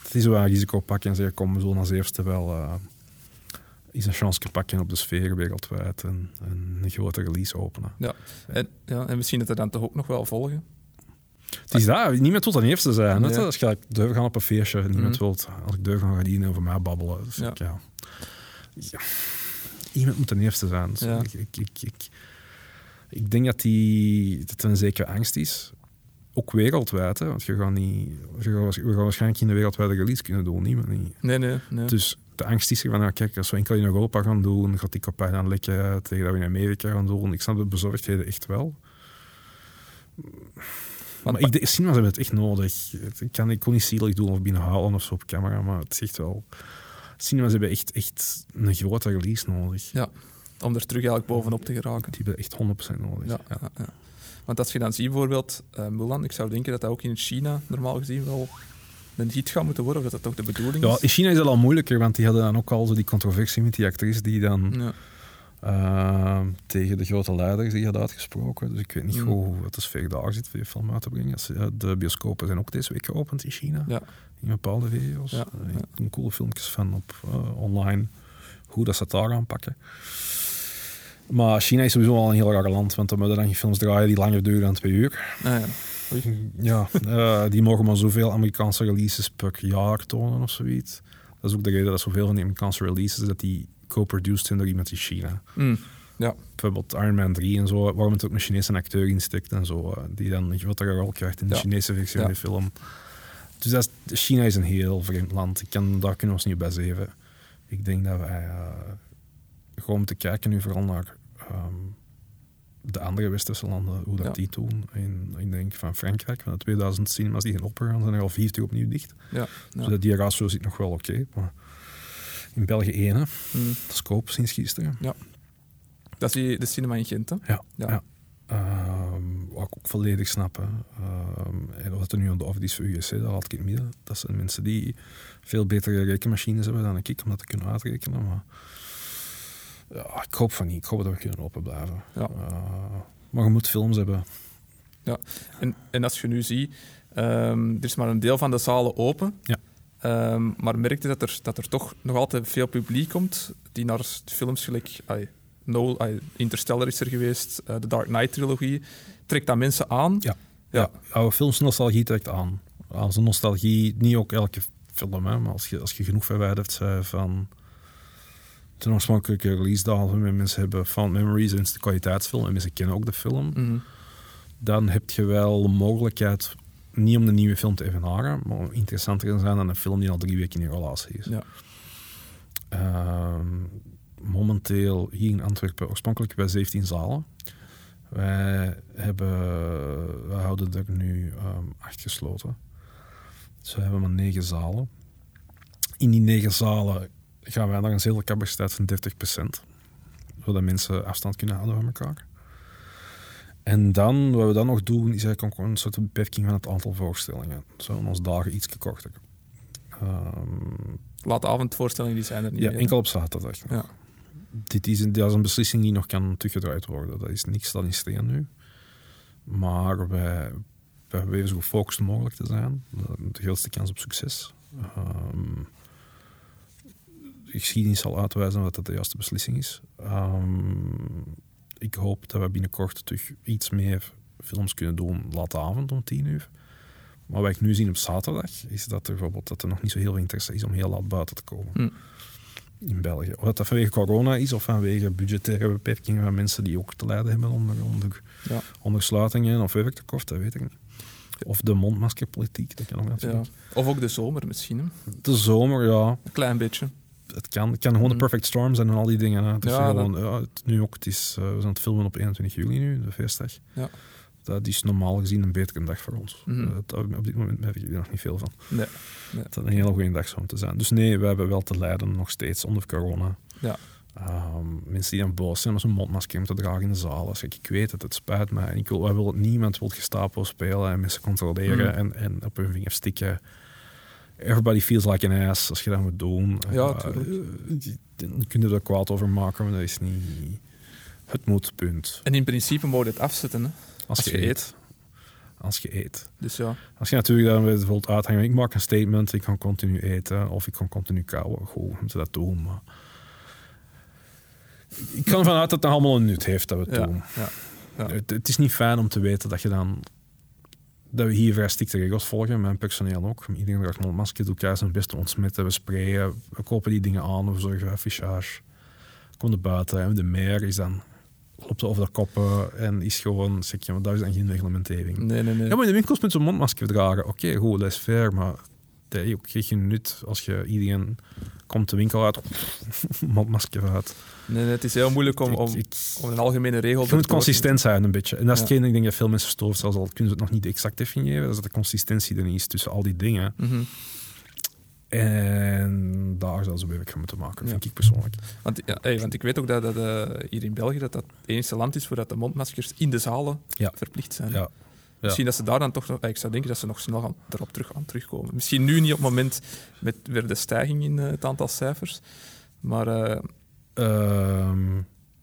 dat die zo een risico pakken en zeggen, kom, we zullen als eerste wel eh eens een chance pakken op de sfeer wereldwijd en, en een grote release openen. En, ja. en misschien dat er dan toch ook nog wel volgen. Het is dat, niemand wil dan eerste zijn. Nee. Als je durft gaan op een feestje, niemand Mhm. wilt, als ik durf gaan gaan die over mij babbelen. Dus Ja. ik, ja. Ja. Iemand moet de eerste zijn. Dus Ja. ik, ik, ik, denk dat, die, dat er een zekere angst is. Ook wereldwijd, hè, want je gaat niet, je gaat, we gaan waarschijnlijk niet een wereldwijde release kunnen doen. Niemand niet. Nee, nee, nee. Dus de angst is er van, ja, kijk, als we enkel in Europa gaan doen, gaat die campagne dan lekken tegen dat we in Amerika gaan doen. Ik snap de bezorgdheden echt wel. Maar, maar ik, de cinema's hebben het echt nodig. Ik kan, ik kon niet zielig doen of binnenhalen of zo op camera, maar het is echt wel... Cinemas hebben echt, echt een grote release nodig. Ja, om er terug eigenlijk bovenop te geraken. Die hebben echt 100% nodig. Ja, ja. ja, Want als je dan ziet bijvoorbeeld uh, Mulan, ik zou denken dat dat ook in China normaal gezien wel een hit gaat moeten worden, of dat dat toch de bedoeling is? Ja, in China is dat al moeilijker, want die hadden dan ook al zo die controversie met die actrice die dan... Ja uh, tegen de grote leiders die had uitgesproken. Dus ik weet niet mm. hoe het de sfeer daar zit voor je film uit te brengen. De bioscopen zijn ook deze week geopend in China. Ja. In bepaalde regio's. Ja, uh, ik heb coole filmpjes van op uh, online hoe dat ze het daar aanpakken. Maar China is sowieso al een heel raar land, want dan moeten dan films draaien die langer duren dan twee uur. Ah, ja, ja uh, die mogen maar zoveel Amerikaanse releases per jaar tonen of zoiets. Dat is ook de reden dat zoveel van die Amerikaanse releases dat die co-produced zijn door iemand in China. Mm, ja. Bijvoorbeeld Iron Man 3 en zo, waarom het ook een Chinese acteur insteekt en zo, uh, die dan een grotere rol krijgt in de Chinese versie van de film. Dus dat is, China is een heel vreemd land. Ik kan, daar kunnen we ons niet bij zeven. Ik denk dat wij uh, gewoon moeten kijken nu vooral naar um, de andere westerse landen, hoe dat die doen. En ik denk van Frankrijk, van de 2000 cinemas die gaan opgegaan, zijn er al 40 opnieuw dicht. Ja, ja. Dus die ratio zit nog wel oké. maar in België 1, hè. Mm. Scope sinds gisteren. Ja. Dat is de cinema in Gent, hè? Ja. ja. Um, wat ik ook volledig snap. Um, en wat er nu aan de office is voor USC, dat laat ik in het midden. Dat zijn mensen die veel betere rekenmachines hebben dan ik, om dat te kunnen uitrekenen. Maar ja, ik hoop van niet. Ik hoop dat we kunnen open blijven. Ja. Uh, maar je moet films hebben. Ja, en, en als je nu ziet, um, er is maar een deel van de zalen open. Ja. Um, maar merkte dat er, dat er toch nog altijd veel publiek komt die naar films gelijk... No, Interstellar is er geweest, uh, de Dark Knight-trilogie. Trekt dat mensen aan? Ja. Ja, ja films nostalgie trekt aan. Als een nostalgie, niet ook elke film, hè, maar als je, als je genoeg verwijderd bent van de oorspronkelijke release en mensen hebben fan memories en de kwaliteitsfilm en mensen kennen ook de film, mm -hmm. dan heb je wel de mogelijkheid niet om de nieuwe film te evenaren, maar interessanter zijn dan een film die al drie weken in relatie is. Ja. Uh, momenteel hier in Antwerpen oorspronkelijk bij 17 zalen. Wij, hebben, houden er nu um, acht gesloten. Dus we hebben maar negen zalen. In die negen zalen gaan wij naar een zetelcapaciteit van 30%. Zodat mensen afstand kunnen houden van elkaar. En dan, wat we dan nog doen, is eigenlijk ook een soort beperking van het aantal voorstellingen. Zo ons dagen iets korter. Um, Laat avondvoorstellingen, die zijn er niet Ja, enkel op zaterdag. Ja. Dit is, een, dat is een beslissing die nog kan teruggedraaid worden. Dat is niks dat in steen nu. Maar wij, wij proberen zo gefocust mogelijk te zijn. De grootste kans op succes. Um, geschiedenis zal uitwijzen dat dat de juiste beslissing is. Um, ik hoop dat we binnenkort terug iets meer films kunnen doen late avond om tien uur. Maar wat ik nu zie op zaterdag, is dat er bijvoorbeeld dat er nog niet zo heel veel interesse is om heel laat buiten te komen. Hm. In België. Of dat vanwege corona is of vanwege budgettaire beperkingen van mensen die ook te lijden hebben onder, onder, ja. onder sluitingen of werktekort, dat weet ik niet. Of de mondmaskerpolitiek, dat kan ook natuurlijk. Ja. Of ook de zomer misschien. De zomer, ja. Een klein beetje het kan, het kan gewoon de mm. perfect storm zijn en al die dingen. Hè. Het is ja, gewoon, ja, het, nu ook, het is, uh, we zijn het filmen op 21 juli nu, de feestdag. Ja. Dat is normaal gezien een betere dag voor ons. Mm uh, op dit moment merk ik er nog niet veel van. Nee. nee. Dat een hele goede dag zou moeten zijn. Dus nee, we hebben wel te lijden nog steeds onder corona. Ja. Um, mensen die dan boos zijn met zo'n mondmasker te dragen in de zaal. Als ik, ik weet het, het spijt me. En ik wil, willen, niemand wil gestapo spelen en mensen controleren mm. en, en op hun vinger stikken everybody feels like an ass als je dat moet doen. Ja, uh, dan kun je er kwaad over maken, maar dat is niet het moedpunt. En in principe moet je het afzetten, hè? Als, je, eet. Als je eet. Dus ja. Als je natuurlijk dan bijvoorbeeld uithangen, ik maak een statement, ik kan continu eten of ik kan continu kauwen. Goed, moeten dat doen, maar... Ik kan vanuit dat het allemaal een nut heeft dat we het ja, doen. Ja, ja. Het, het, is niet fijn om te weten dat je dan dat we hier vrij strikte regels volgen, mijn personeel ook. Iedereen draagt een masker, doet thuis zijn best te ontsmetten. We sprayen, we kopen die dingen aan, we zorgen voor affichage. Kom er buiten en de meer is dan loopt over de koppen en is gewoon, zeg je, maar daar is dan geen reglementering. Nee, nee, nee. Ja, maar in de winkels moet je een mondmasker dragen. Oké, goed, dat is fair, maar dat ook geen nut als je iedereen komt de winkel uit, mondmasker uit. Nee, nee, het is heel moeilijk om, om, een algemene regel... Het moet consistent zijn een beetje. En dat is hetgeen, ik denk dat veel mensen storen, zelfs al kunnen ze het nog niet exact definiëren, dat is dat de consistentie er niet is tussen al die dingen. Mhm. En daar zouden ze werk van moeten maken, Ja. vind ik persoonlijk. Want, ja, hey, want ik weet ook dat, dat eh, hier in België dat dat het enige land is waar dat de mondmaskers in de zalen Ja. verplicht zijn. Ja. Misschien dat ze daar dan toch nog... Ik zou denken dat ze nog snel gaan, erop terug aan terugkomen. Misschien nu niet op het moment met weer de stijging in eh, het aantal cijfers. Maar eh, Ehm,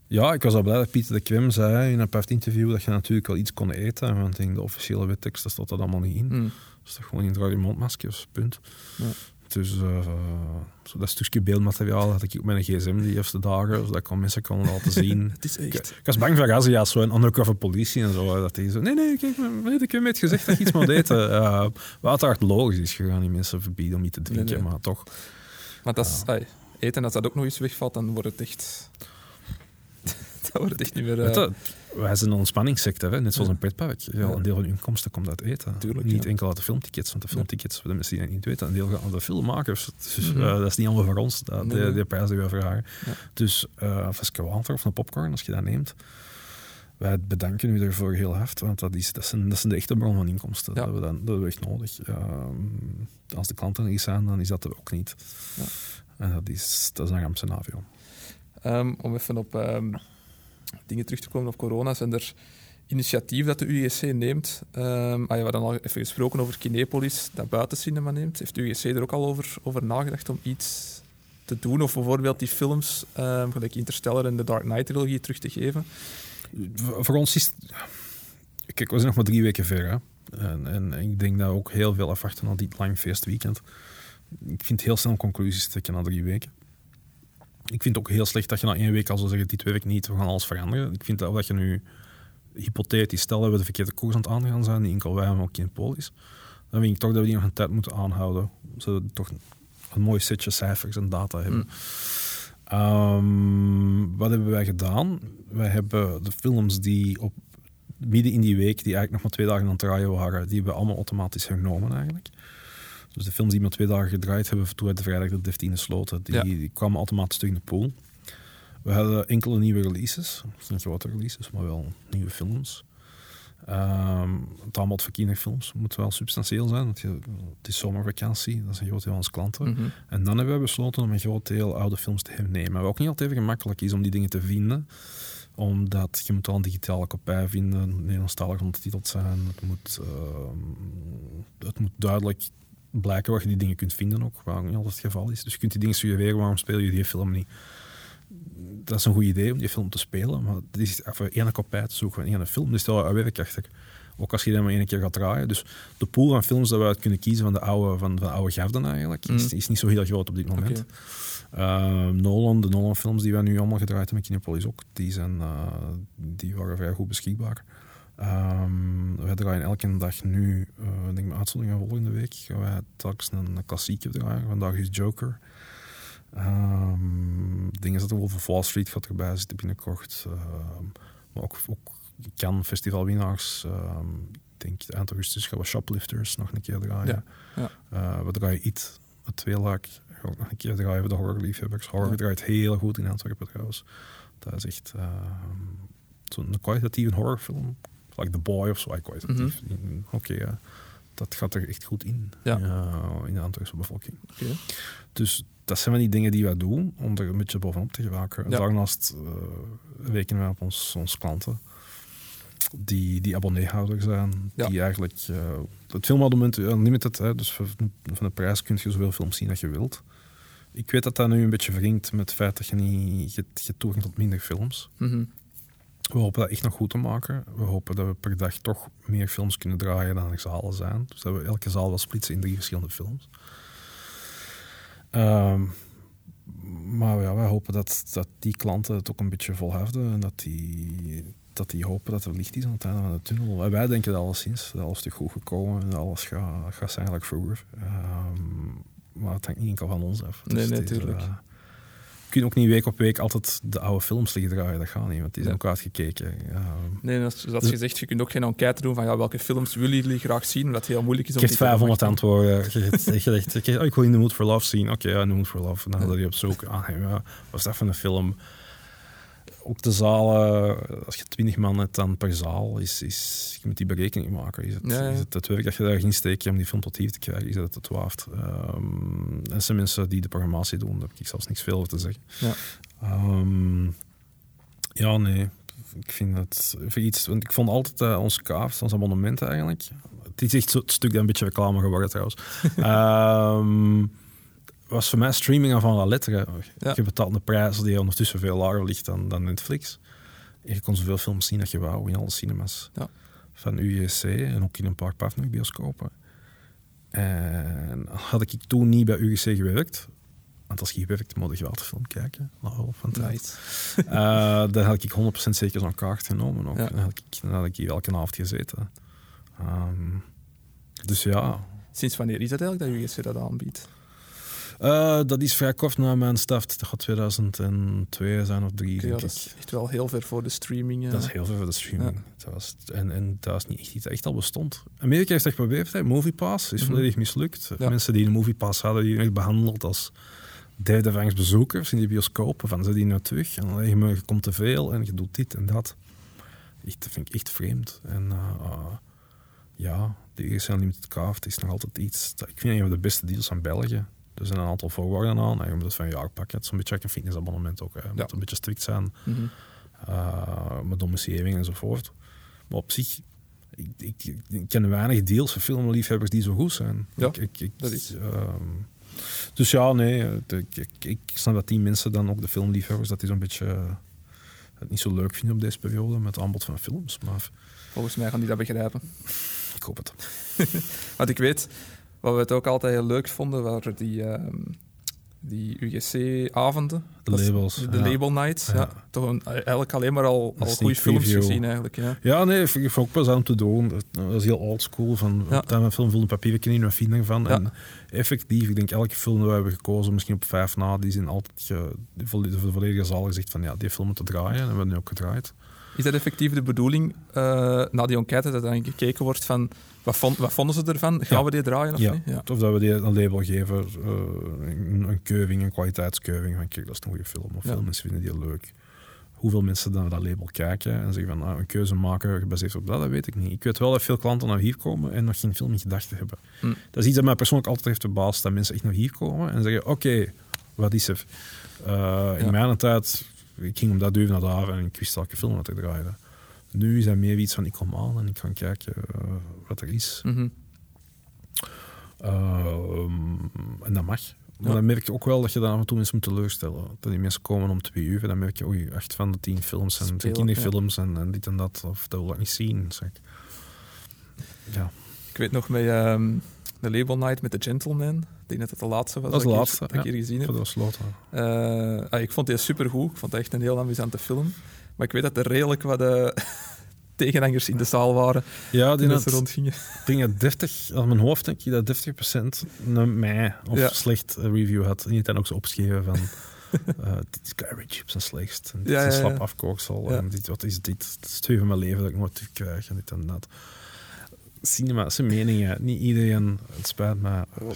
ja, ik was al blij dat Pieter de Krim zei in een apart interview dat je natuurlijk wel iets kon eten, want in de officiële wetteksten staat dat allemaal niet in. mm, Dus dat gewoon in je mondmaskers, punt. Ja. Dus eh, zo dat stukje beeldmateriaal had ik op mijn gsm die eerste dagen, zodat ik mensen kon laten zien. het is Ik, echt... ik was bang voor Azia's, zo een undercover politie en zo. Dat die zo, nee, nee, kijk, meneer de Krim heeft gezegd dat je iets moet eten. Uh, wat uiteraard logisch is, je gaat die mensen verbieden om iets te drinken, Nee, nee. maar toch. Maar dat is... ai, eten, als dat ook nog eens wegvalt, dan wordt het echt... dat wordt echt niet meer... eh, Weet wij zijn een ontspanningssector, hè? net zoals een pretpark. Ja. Een deel van je inkomsten komt uit eten. Tuurlijk, niet ja. enkel uit de filmtickets, want de filmtickets, de mensen die dat niet weten, een deel gaat naar de filmmakers. Dus Mhm. eh, dat is niet allemaal voor ons, dat, Nee, de, de prijs die we vragen. Dus eh een water of een popcorn, als je dat neemt, wij bedanken u daarvoor heel hard, want dat, is, dat, zijn, dat zijn de echte bron van inkomsten. Ja. Dat, hebben we dan, dat hebben we echt nodig. Ehm, als de klanten er niet zijn, dan is dat er ook niet. Ja. En dat is, dat is een rampscenario. Ehm, om even op ehm, dingen terug te komen op corona, zijn er initiatieven dat de UGC neemt. Ehm ah, we hadden al even gesproken over Kinepolis, dat buiten cinema neemt. Heeft de UGC er ook al over, over nagedacht om iets te doen? Of bijvoorbeeld die films, ehm, gelijk Interstellar en de Dark Knight-trilogie, terug te geven? Voor ons is... Kijk, we zijn nog maar drie weken ver. Hè? En, en ik denk dat we ook heel veel afwachten na dit lang feestweekend. Ik vind het heel snel conclusies trekken na drie weken. Ik vind het ook heel slecht dat je na één week al zou zeggen, die twee weken niet, we gaan alles veranderen. Ik vind dat, dat je nu hypothetisch, stel dat we de verkeerde koers aan het aangaan zijn, enkel wij, maar ook in Polis, dan vind ik toch dat we die nog een tijd moeten aanhouden. Zodat we toch een mooi setje cijfers en data hebben. Mm. Ehm, wat hebben wij gedaan? Wij hebben de films die op midden in die week, die eigenlijk nog maar twee dagen aan het draaien waren, die hebben we allemaal automatisch hernomen eigenlijk. Dus de films die maar twee dagen gedraaid hebben, toen we de vrijdag de 15e sloten, die, Ja. die kwamen automatisch terug in de pool. We hadden enkele nieuwe releases, niet grote releases, maar wel nieuwe films. Ehm het aanbod voor kinderfilms moet wel substantieel zijn, want je, het is zomervakantie, dat is een groot deel van onze klanten. Mhm. En dan hebben we besloten om een groot deel oude films te hernemen. Wat ook niet altijd even gemakkelijk is om die dingen te vinden. Omdat je moet al een digitale kopij vinden, Nederlandstalig ondertiteld zijn. Het moet, ehm, het moet duidelijk blijken waar je die dingen kunt vinden ook, wat ook niet altijd het geval is. Dus je kunt die dingen suggereren, waarom speel je die film niet? Dat is een goed idee om die film te spelen, maar het is even één kopij te zoeken van één film. Dus daar is werk achter. Ook als je die maar één keer gaat draaien. Dus de pool van films dat we uit kunnen kiezen van de oude, van, van de oude Gavden eigenlijk, is, Mhm. is niet zo heel groot op dit moment. Uh, Nolan, de Nolan-films die wij nu allemaal gedraaid hebben met Kinepolis ook, die, zijn, uh, die waren vrij goed beschikbaar. Um, wij draaien elke dag nu, uh, ik denk mijn uitzondering van volgende week, gaan wij telkens een, klassieker draaien. Vandaag is Joker. Um, dingen dat er over Wall Street gaat erbij zitten binnenkort. Um, maar ook, ook kan festivalwinnaars. Um, ik denk eind augustus gaan we Shoplifters nog een keer draaien. Ja. Ja. Uh, we draaien It, het tweeluik ook nog een keer draaien voor de horrorliefhebbers. Horror ja. draait heel goed in Antwerpen trouwens. Dat is echt uh, zo'n kwalitatieve horrorfilm. Like The Boy of zo, kwalitatief. Mm -hmm. Oké, okay, uh, dat gaat er echt goed in. Ja. Uh, in de Antwerpse bevolking. Okay. Dus dat zijn van die dingen die wij doen om er een beetje bovenop te geraken. Ja. Daarnaast rekenen wij op ons, ons klanten die, die abonneehouder zijn, ja. die eigenlijk uh, het filmabonnement unlimited, hè, dus van de prijs kun je zoveel films zien dat je wilt. Ik weet dat dat nu een beetje wringt met het feit dat je niet je, je toegang tot minder films. Mm -hmm. We hopen dat echt nog goed te maken. We hopen dat we per dag toch meer films kunnen draaien dan er zalen zijn. Dus dat we elke zaal wel splitsen in drie verschillende films. Um, maar ja, wij hopen dat, dat die klanten het ook een beetje volhouden en dat die dat die hopen dat er licht is aan het einde van de tunnel. En wij denken dat alleszins, dat alles is goed gekomen en alles gaat, gaat eigenlijk vroeger. Um, maar het hangt niet enkel van ons af. Nee, dus natuurlijk. Je kunt ook niet week op week altijd de oude films liggen draaien, dat gaat niet, want die zijn ja. ook uitgekeken. Nee, dat, zoals gezegd, je kunt ook geen enquête doen van ja, welke films willen jullie graag zien, omdat het heel moeilijk is om Je krijgt 500 antwoorden. Je zegt, oh, ik wil in The Mood for Love zien. Oké, okay, ja, In The Mood for Love. En dan ga je op zoek. Ah, ja, wat is dat voor een film? Ook de zalen, als je 20 man hebt dan per zaal, is, is, je moet die berekening maken. Is het, ja, ja. Is het, het werk dat je daarin steekt om die film tot hier te krijgen, is dat het waard? Um, en zijn mensen die de programmatie doen, daar heb ik zelfs niks veel over te zeggen. Ja, um, ja nee ik vind het iets. Want ik vond altijd uh, ons kaart, ons abonnement eigenlijk. Het is echt zo'n stuk dat een beetje reclame geworden trouwens. um, was voor mij streaming aan van la lettre. Ja. Je betaalt een prijs die ondertussen veel lager ligt dan, dan Netflix. En je kon zoveel films zien dat je wou in alle cinemas. Ja. Van UGC en ook in een paar partnerbioscopen. En had ik toen niet bij UGC gewerkt, want als je gewerkt, moet je wel de film kijken. Nou, van nice. uh, dan had ik 100% zeker zo'n kaart genomen. Ook. Ja. Dan, had ik, dan had ik hier elke avond gezeten. Um, dus ja. Sinds wanneer is dat eigenlijk dat UGC dat aanbiedt? Uh, dat is vrij kort na mijn start. Dat gaat 2002 zijn of drie, okay, denk ja, dat is echt wel heel ver voor de streaming. Uh. Dat is heel ver voor de streaming. Ja. Dat was, en, en dat is niet echt iets dat echt al bestond. Amerika heeft echt geprobeerd. Hè. Moviepass is mm -hmm. volledig mislukt. Ja. Mensen die een Moviepass hadden, die echt behandeld als derde vangs bezoekers in die bioscopen. Van, ze die nou terug? En dan je, je komt te veel en je doet dit en dat. Echt, dat vind ik echt vreemd. En uh, uh, ja, de eerste Unlimited Craft is nog altijd iets... Dat, ik vind een van de beste deals van België. Er zijn een aantal voorwaarden aan. En je moet het van een jaar pakken. Zo'n beetje een fitnessabonnement ook. Hè. Je moet een beetje strikt zijn. Mm -hmm. uh, met domiciliering enzovoort. Maar op zich... Ik, ik, ik ken weinig deals voor filmliefhebbers die zo goed zijn. Ja, ik, ik, dat is... Um, dus ja, nee, ik, ik, ik snap dat die mensen dan ook de filmliefhebbers, dat die zo'n beetje uh, het niet zo leuk vinden op deze periode met het aanbod van films. Maar volgens mij gaan die dat begrijpen. Ik hoop het. Want ik weet, wat we het ook altijd heel leuk vonden, waren die, uh, die UGC-avonden. De labels. De ja. label nights. Ja. ja. Toch een, eigenlijk alleen maar al, al goede films gezien eigenlijk. Ja, ja nee, ik vind ook plezant te doen. Dat is heel old school. Van, ja. Op een film een papiertje in, een vinden van. En effectief, ik denk elke film die we hebben gekozen, misschien op vijf na, die zijn altijd ge, de volledige zaal gezegd van ja, die film te draaien. En we hebben nu ook gedraaid. Is dat effectief de bedoeling, uh, na die enquête, dat dan gekeken wordt van wat, vond, wat vonden ze ervan? Gaan ja. we die draaien of ja. niet? Ja. Of dat we die een label geven, uh, een, een keuving, een kwaliteitskeuving. Van kijk, dat is een goede film. Of veel mensen vinden die leuk. Hoeveel mensen dan naar dat label kijken en zeggen van nou, een keuze maken gebaseerd op dat, dat weet ik niet. Ik weet wel dat veel klanten naar hier komen en nog geen film in gedachten hebben. Mm. Dat is iets dat mij persoonlijk altijd heeft verbaasd, dat mensen echt naar hier komen en zeggen, oké, okay, wat is er? Uh, in mijn tijd, ik ging om dat duur naar daar en ik wist welke film dat ik draaide. Nu is dat meer iets van ik kom aan en ik ga kijken uh, wat er is. Mm -hmm. uh, en dat mag. Maar ja. dan merk je ook wel dat je dan af en toe mensen moet teleurstellen. Dat die mensen komen om twee uur, dan merk je, oei, acht van de tien films zijn kinderfilms ja. en, en, dit en dat. Of dat wil ik niet zien. Zeg. Ja. Ik weet nog met um, de Label Night met The Gentleman. Ik denk dat het de laatste was dat, dat, de laatste, ik, dat ik hier gezien heb. Dat was. Uh, ah, ik vond die supergoed. Ik vond het echt een heel amusante film. Maar ik weet dat er redelijk wat uh, tegenhangers in de zaal waren. Ja, die, dat ze rondgingen. Ik denk dat 30, aan mijn hoofd denk je dat 30% een mij of ja. slecht review had. En je dan ook zo opgeschreven van... uh, dit is garbage op zijn slechtst. En dit ja, is een slap afkooksel. En dit, wat is dit? Het is twee van mijn leven dat ik nooit terugkrijg. En dit en dat. Cinema, zijn meningen. Niet iedereen, het spijt me. Oh.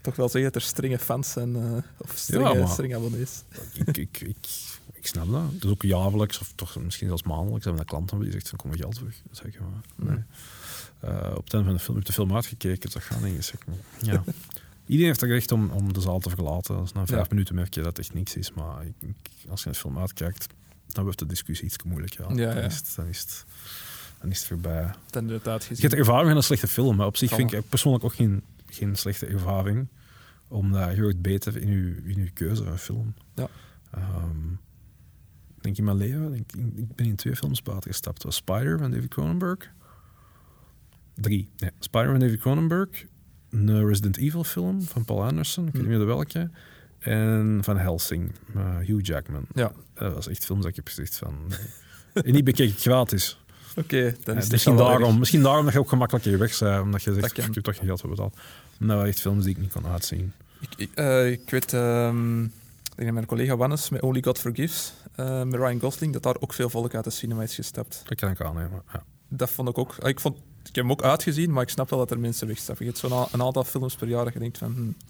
Toch wel zeggen dat er strenge fans zijn, uh, of strenge, ja, strenge abonnees. Ik, ik, ik, ik snap dat. Het is ook jaarlijks, of toch misschien zelfs maandelijks, hebben we klanten die zegt, dan kom je geld terug. Zeg maar, nee. Uh, op het einde van de film heb je de film uitgekeken, dat gaat niet. Zeg maar. Ja. Iedereen heeft het recht om, om de zaal te verlaten. Dus na vijf ja. minuten merk je dat het echt niks is. Maar ik, ik, als je een film uitkijkt, dan wordt de discussie iets moeilijk. Ja. Ja, dan, is het, dan, is het, dan is het voorbij. Gezien. Je hebt de ervaring van een slechte film. Maar op zich vind ik persoonlijk ook geen, geen slechte ervaring. Omdat je wordt beter in je, in je keuze van film. Ja. Um, denk in mijn leven, ik, ik ben in twee films buiten gestapt. Dat was Spider van David Cronenberg. Drie. Nee, Spider van David Cronenberg. Een Resident Evil film van Paul Anderson. Ik weet niet meer de welke. En van Helsing, uh, Hugh Jackman. Ja. Dat was echt films dat ik heb gezegd van... en die bekeek ik gratis. Oké, okay, dan is uh, misschien, daarom, misschien daarom dat je ook gemakkelijk weg bent, omdat je zegt, ik heb toch geen geld voor betaald. Nou, echt films die ik niet kon uitzien. Ik, ik, uh, ik weet... Um ik denk dat mijn collega Wannes met Only God Forgives uh, met Ryan Gosling, dat daar ook veel volk uit de cinema is gestapt. Dat kan ik aannemen, ja. Dat vond ik ook... Ik, vond, ik heb hem ook uitgezien, maar ik snap wel dat er mensen wegstappen. Je hebt zo'n een aantal films per jaar dat je denkt van... Hm,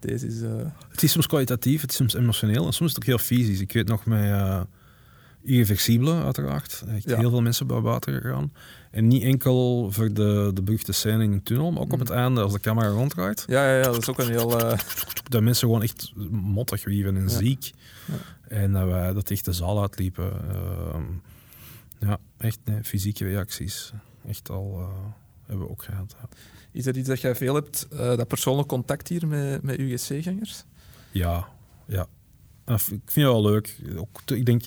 deze is... Uh... Het is soms kwalitatief, het is soms emotioneel en soms is het ook heel fysisch. Ik weet nog met... Irreversibele, uiteraard. Echt ja. heel veel mensen bij water gegaan. En niet enkel voor de, de beruchte scène in de tunnel, maar ook op het einde als de camera ronddraait. Ja, ja, ja dat is ook een heel... Uh... Dat mensen gewoon echt mottig wieven en ziek. En dat wij dat echt de zaal uitliepen. Uh, ja, echt nee, fysieke reacties. Echt al uh, hebben we ook gehad. Is dat iets dat jij veel hebt, uh, dat persoonlijk contact hier met, met UGC-gangers? Ja, ja. Ik vind het wel leuk. Ook, ik denk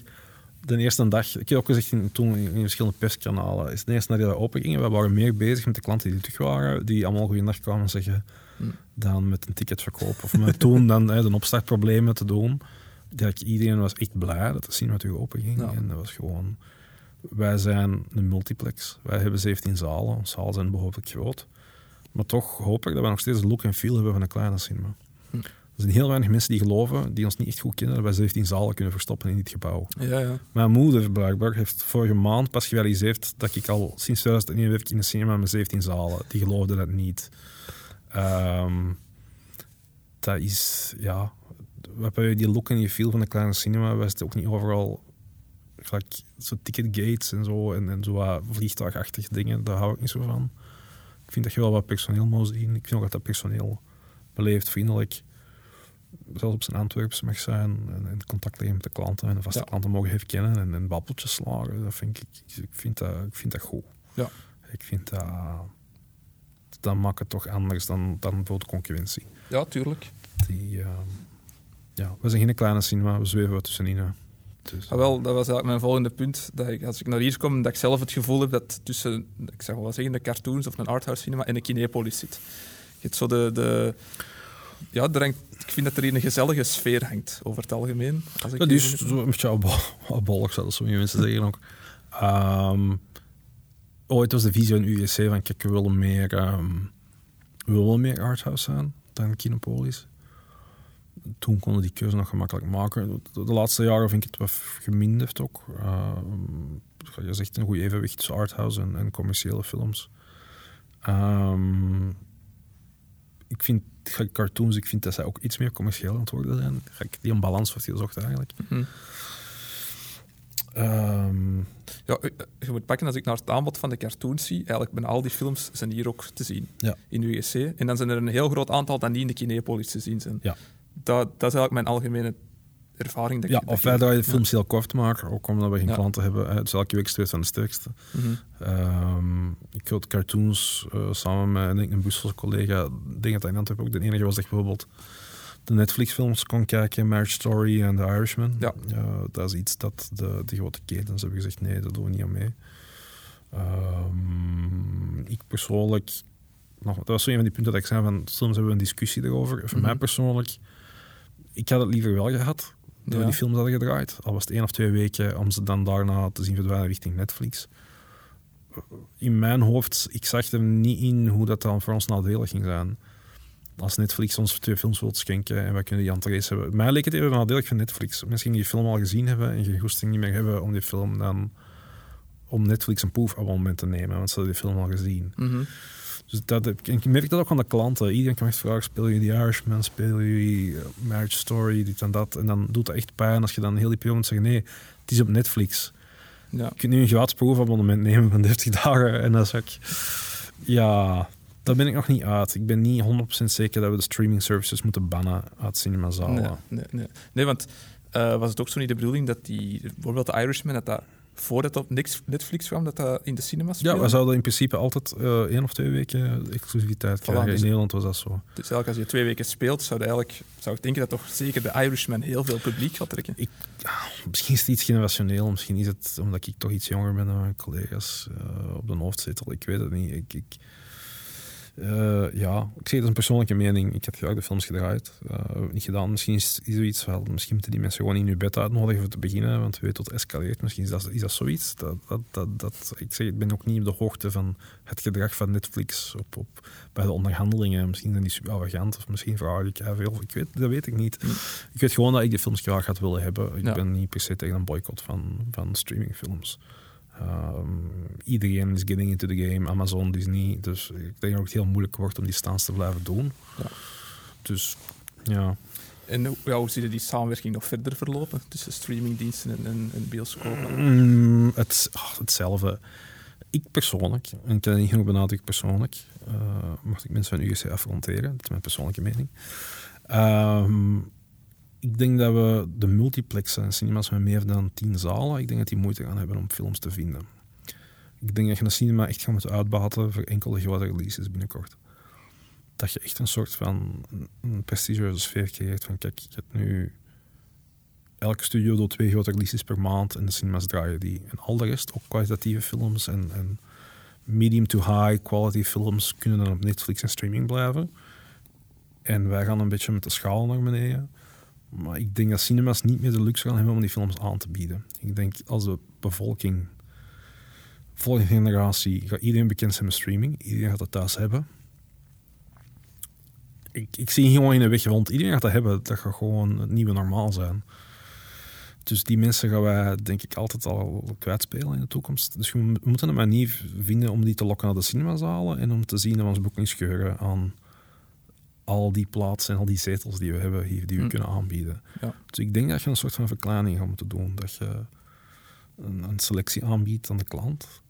de eerste dag, ik heb ook gezegd in, toen in, verschillende perskanalen, is de eerste dag dat we open gingen, we waren meer bezig met de klanten die terug waren, die allemaal goeiedag kwamen zeggen, hm. dan met een ticketverkoop. Of met toen dan hè, de opstartproblemen te doen. Dat iedereen was echt blij dat de cinema terug open ging. En dat was gewoon... Wij zijn een multiplex. Wij hebben 17 zalen. Onze zalen zijn behoorlijk groot. Maar toch hoop ik dat we nog steeds de look en feel hebben van een kleine cinema. Hm. Er zijn heel weinig mensen die geloven, die ons niet echt goed kennen, dat wij 17 zalen kunnen verstoppen in dit gebouw. Ja, ja. Mijn moeder, blijkbaar, heeft vorige maand pas gerealiseerd dat ik al sinds 2001 werk in de cinema met 17 zalen. Die geloofde dat niet. Um, dat is, ja... We hebben die look en die feel van de kleine cinema. Wij zitten ook niet overal... Gelijk, zo ticketgates en zo, en, en zo uh, vliegtuigachtige dingen, daar hou ik niet zo van. Ik vind dat je wel wat personeel moet zien. Ik vind ook dat dat personeel beleefd, vriendelijk zelfs op zijn Antwerps mag zijn en, en contact leggen met de klanten en de vaste klanten mogen herkennen en, en babbeltjes slagen. Dat vind ik, ik, vind dat, ik vind dat goed. Ja. Ik vind dat, dat maakt het toch anders dan, dan de concurrentie. Ja, tuurlijk. Die, uh, ja, we zijn geen kleine cinema, we zweven wat tussenin. Dus, ah, wel, dat was eigenlijk mijn volgende punt. Dat ik, als ik naar hier kom, dat ik zelf het gevoel heb dat tussen, ik zeg wel zeggen, de cartoons of een arthouse cinema en een Kinepolis zit. Je hebt zo de, de ja, er hangt, ik vind dat er hier een gezellige sfeer hangt, over het algemeen. Als ik die is zo een beetje bollig, zoals sommige mensen zeggen ook. Um, ooit was de visie van UGC van, kijk, we willen meer, um, we willen meer arthouse zijn dan Kinopolis. Toen konden die keuze nog gemakkelijk maken. De, de laatste jaren vind ik het wat geminderd ook. Uh, je zegt een goed evenwicht tussen arthouse en, en commerciële films. Um, ik vind cartoons, ik vind dat zij ook iets meer commercieel aan het worden zijn. Die een balans wordt gezocht eigenlijk. Mm ja, je moet pakken, als ik naar het aanbod van de cartoons zie, eigenlijk bijna al die films zijn hier ook te zien ja. in UGC. En dan zijn er een heel groot aantal die in de Kinepolis te zien zijn. Ja. Dat, dat is eigenlijk mijn algemene ervaring. Dat ja, ik, of wij dat je films heel kort maken, ook omdat we geen klanten hebben. Het is elke week twee van de sterkste. Mm ik had cartoons uh, samen met denk, een Brusselse collega. Ik denk dat in Antwerpen ook de enige was dat bijvoorbeeld de Netflix-films kon kijken, Marriage Story en The Irishman. Ja. dat is iets dat de, de grote ketens hebben gezegd, nee, dat doen we niet aan mee. Um, ik persoonlijk, nog, dat was zo een van die punten dat ik zei van, soms hebben we een discussie erover. Voor mij mhm. persoonlijk, ik had het liever wel gehad, dat we die films hadden gedraaid. Al was het één of twee weken om ze dan daarna te zien verdwijnen richting Netflix. In mijn hoofd, ik zag er niet in hoe dat dan voor ons nadelig ging zijn. Als Netflix ons twee films wilt schenken en wij kunnen die entrees hebben. Mij leek het even nadelig van Netflix. Misschien die film al gezien hebben en geen goesting niet meer hebben om die film dan om Netflix een proefabonnement te nemen, want ze hebben die film al gezien. Mhm. Dus dat, ik merk dat ook aan de klanten. Iedereen kan echt vragen, speel je The Irishman, speel je eh, Marriage Story, dit en dat. En dan doet het echt pijn als je dan heel die periode zeggen, nee, het is op Netflix. Ja. Je kunt nu een gratis proefabonnement nemen van 30 dagen. En dan zeg ik, ja, daar ben ik nog niet uit. Ik ben niet 100% zeker dat we de streaming services moeten bannen uit cinemazalen. Nee, nee, nee. nee want uh, was het ook zo niet de bedoeling dat die, bijvoorbeeld de Irishman, dat dat voordat het op Netflix kwam, dat dat in de cinemas speelde? Ja, we zouden in principe altijd uh, één of twee weken exclusiviteit krijgen. Dus in Nederland was dat zo. Dus eigenlijk als je twee weken speelt, zou, eigenlijk, zou ik denken dat toch zeker de Irishman heel veel publiek gaat trekken. Ik, misschien is het iets generationeel. Misschien is het omdat ik toch iets jonger ben dan mijn collega's uh, op de hoofdzetel. Ik weet het niet. Ik, ik, Uh, ja, ik zeg dat is een persoonlijke mening. Ik heb graag de films gedraaid. Uh, niet gedaan. Misschien is, is zoiets wel. Misschien moeten die mensen gewoon in hun bed uitnodigen voor te beginnen, want we weten tot escaleert. Misschien is dat, is dat zoiets. Dat, dat, dat, dat, ik zeg, ik ben ook niet op de hoogte van het gedrag van Netflix op, op, bij de onderhandelingen. Misschien zijn die super arrogant of misschien vraag ik veel. Ik weet, dat weet ik niet. Ik weet gewoon dat ik die films graag had willen hebben. Ik ben niet per se tegen een boycott van, van streamingfilms. Um, iedereen is getting into the game, Amazon, Disney. Dus ik denk dat het heel moeilijk wordt om die stands te blijven doen. Ja. Dus ja. En ja, hoe zie je die samenwerking nog verder verlopen tussen streamingdiensten en, en, en bioscopen? Mm, het, oh, hetzelfde. Ik persoonlijk, en ik kan niet genoeg benadrukken persoonlijk, uh, mag ik mensen van UGC affronteren, dat is mijn persoonlijke mening. Um, ik denk dat we de multiplexen en cinemas met meer dan tien zalen, ik denk dat die moeite gaan hebben om films te vinden. Ik denk dat je een cinema echt gaat moeten uitbaten voor enkele grote releases binnenkort. Dat je echt een soort van een prestigieuze sfeer creëert van kijk, je hebt nu elke studio doet twee grote releases per maand en de cinemas draaien die. En al de rest, ook kwalitatieve films en, en medium to high quality films, kunnen dan op Netflix en streaming blijven. En wij gaan een beetje met de schaal naar beneden. Maar ik denk dat cinemas niet meer de luxe gaan hebben om die films aan te bieden. Ik denk als de bevolking, volgende generatie, gaat iedereen bekend zijn met streaming. Iedereen gaat het thuis hebben. Ik, ik zie gewoon in de weg rond. Iedereen gaat dat hebben. Dat gaat gewoon het nieuwe normaal zijn. Dus die mensen gaan wij, denk ik, altijd al kwijtspelen in de toekomst. Dus we moeten een manier vinden om die te lokken naar de cinemazalen en om te zien dat we ons boekingsgeheugen aan al die plaatsen en al die zetels die we hebben hier, die we hm. kunnen aanbieden. Ja. Dus ik denk dat je een soort van verklaring gaat moeten doen. Dat je een, een, selectie aanbiedt aan de klant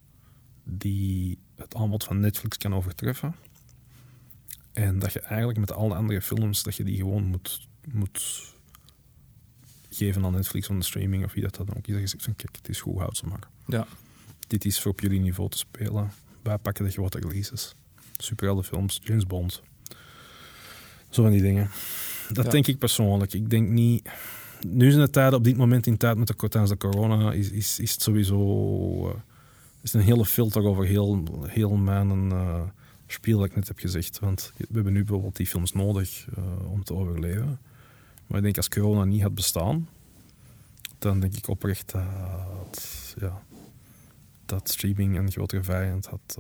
die het aanbod van Netflix kan overtreffen. En dat je eigenlijk met al de andere films, dat je die gewoon moet, moet geven aan Netflix van de streaming of wie dat dan ook is. Dat je zegt van kijk, het is goed, houd ze maar. Ja. Dit is voor op jullie niveau te spelen. Wij pakken de grote releases. films, James Bond, zo van die dingen. Dat denk ik persoonlijk. Ik denk niet... Nu zijn de tijden, op dit moment in tijd met de, tijdens de corona, is, is, is het sowieso... Uh, is een hele filter over heel, heel mijn uh, spiel dat ik net heb gezegd. Want we hebben nu bijvoorbeeld die films nodig uh, om te overleven. Maar ik denk als corona niet had bestaan, dan denk ik oprecht dat, ja, dat streaming een grotere vijand had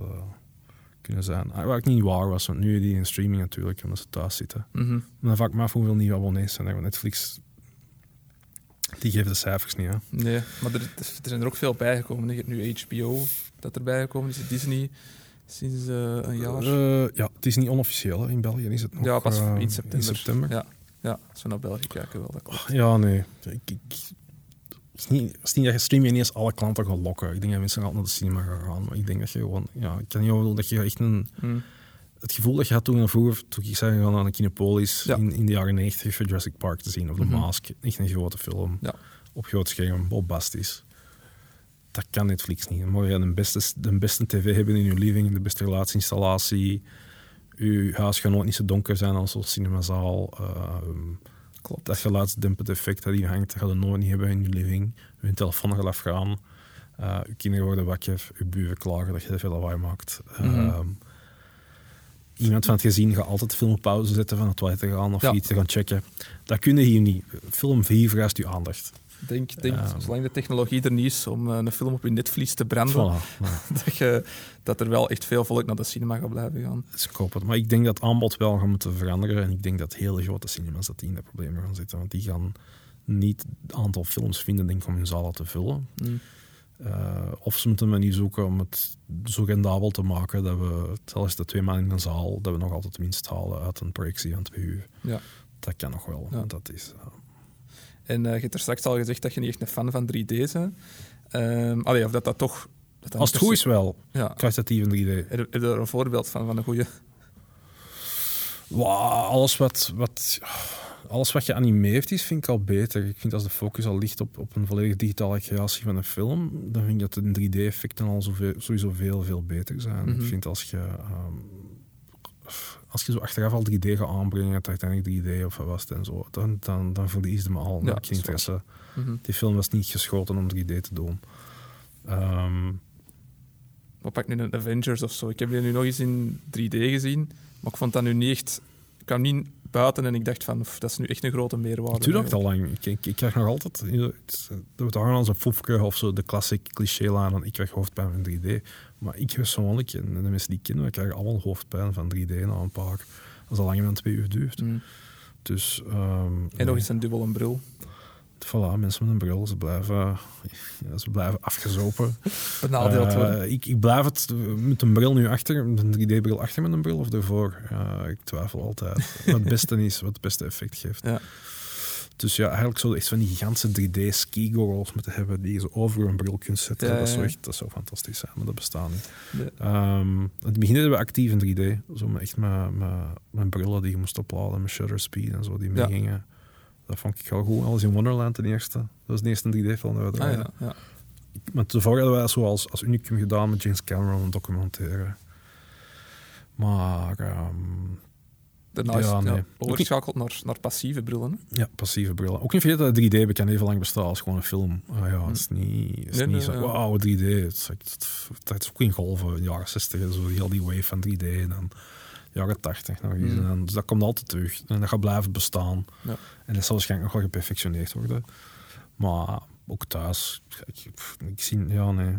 kunnen zijn. Ah, waar ik niet waar was, want nu die in streaming natuurlijk, omdat ze thuis zitten. Mm -hmm. Dan vaak me af hoeveel nieuwe abonnees zijn er. Netflix, die geeft de cijfers niet. Hè. Nee, maar er, er zijn er ook veel bijgekomen. Je hebt nu HBO dat erbij gekomen is, Disney sinds uh, een jaar. Uh, ja, het is niet onofficieel. In België is het nog... Ja, pas uh, in september. In september. Ja, ja, als we naar België kijken wel, dat klopt. Ja, nee. Ik, ik, het is, niet, het is niet dat je streaming ineens alle klanten gaat lokken. Ik denk dat mensen altijd naar de cinema gaan gaan. Maar ik denk dat je gewoon... Ja, ik kan niet over dat je echt een... Hmm. Het gevoel dat je had toen vroeger, toen ik zei gaan naar de Kinepolis in, in de jaren 90 voor Jurassic Park te zien. Of The mm Mask. Echt een grote film. Ja. Op groot scherm, bombastisch. Dat kan Netflix niet. Maar je de beste, de beste tv hebben in je living, de beste relatieinstallatie. Je huis gaat nooit niet zo donker zijn als een cinemazaal. Uh, Klopt. Dat geluidsdempend effect dat hier hangt, dat gaat je nooit niet hebben in je living. Je telefoon gaat afgaan. Uh, je kinderen worden wakker, je buren klagen dat je te veel lawaai maakt. Mm -hmm. iemand van het gezin gaat altijd filmpauze zetten van het toilet te gaan of iets te gaan checken. Dat kun je hier niet. Film 4 vereist je aandacht denk, denk zolang de technologie er niet is om eh, een film op je netvlies te branden, dat, je, dat er wel echt veel volk naar de cinema gaat blijven gaan. Dus ik hoop het. Maar ik denk dat aanbod wel gaat moeten veranderen. En ik denk dat hele grote cinemas dat die in dat probleem gaan zitten. Want die gaan niet het aantal films vinden denk ik, om hun zalen te vullen. Mm. Uh, of ze moeten een manier zoeken om het zo rendabel te maken dat we, zelfs de twee maanden in een zaal, dat we nog altijd winst halen uit een projectie van twee uur. Ja. Dat kan nog wel. Ja. Dat is, uh, en uh, je hebt er straks al gezegd dat je niet echt een fan van 3D bent. Um, allee, of dat dat toch... Dat Als het goed is wel, ja. kwalitatief in 3D. Heb je er een voorbeeld van, van een goede... Wow, alles wat, wat, alles wat geanimeerd is, vind ik al beter. Ik vind als de focus al ligt op, op een volledig digitale creatie van een film, dan vind ik dat de 3D-effecten al zoveel, sowieso veel, veel beter zijn. Ik mhm. vind als je um, als je zo achteraf al 3D gaat aanbrengen, uiteindelijk 3D of wat was het en zo, dan, dan, dan verlies je me al. Ja, geen interesse. Mm Die film was niet geschoten om 3D te doen. Um, wat pak ik nu, een Avengers of zo. Ik heb die nu nog eens in 3D gezien, maar ik vond dat nu niet echt... Ik kwam niet buiten en ik dacht van, dat is nu echt een grote meerwaarde. Het duurt ook al lang. Ik, ik, ik, krijg nog altijd... We hangen als een foefke of zo de klassiek cliché aan. Ik krijg hoofdpijn van 3D. Maar ik persoonlijk, en de mensen die ik ken, krijgen allemaal hoofdpijn van 3D na een paar. Als al langer dan twee uur duurt. Mm. Dus, um, en nog eens een dubbel een bril. Voilà, mensen met een bril, ze blijven, ze blijven afgezopen. Benadeeld uh, ik, ik blijf het met een bril nu achter, met een 3D-bril achter met een bril of ervoor. Uh, ik twijfel altijd wat het beste is, wat het beste effect geeft. Ja. Dus ja, eigenlijk zo echt van die gigantische 3D-ski-goggles moeten hebben die je zo over een bril kunt zetten. Ja, dat, zou echt, dat zou fantastisch zijn, maar dat bestaat niet. Um, in het begin deden we actief in 3D. Zo echt met, met, met brillen die je moest opladen, met shutter speed en zo, die meegingen. Dat vond ik wel goed. Alles in Wonderland, de eerste. Dat was de eerste 3D-film dat we ah, ja, ja. Maar tevoren hadden wij zoals als unicum gedaan met James Cameron een documentaire. Maar... Um, Daarna is ja, nee. overgeschakeld naar, naar passieve brillen. Ja, passieve brillen. Ook niet vergeten dat 3D bekend even lang bestaat als gewoon een film. Ah, ja, het is hm. niet, is niet zo, wauw, 3D. Het is, het, is ook in golven, in de jaren 60, zo heel die wave van 3D. En dan jaren 80 nog eens. Mm. En dus dat komt altijd terug. En dat gaat blijven bestaan. Ja. En dat zal waarschijnlijk nog wel geperfectioneerd worden. Maar ook thuis, ik, ik zie, ja, nee.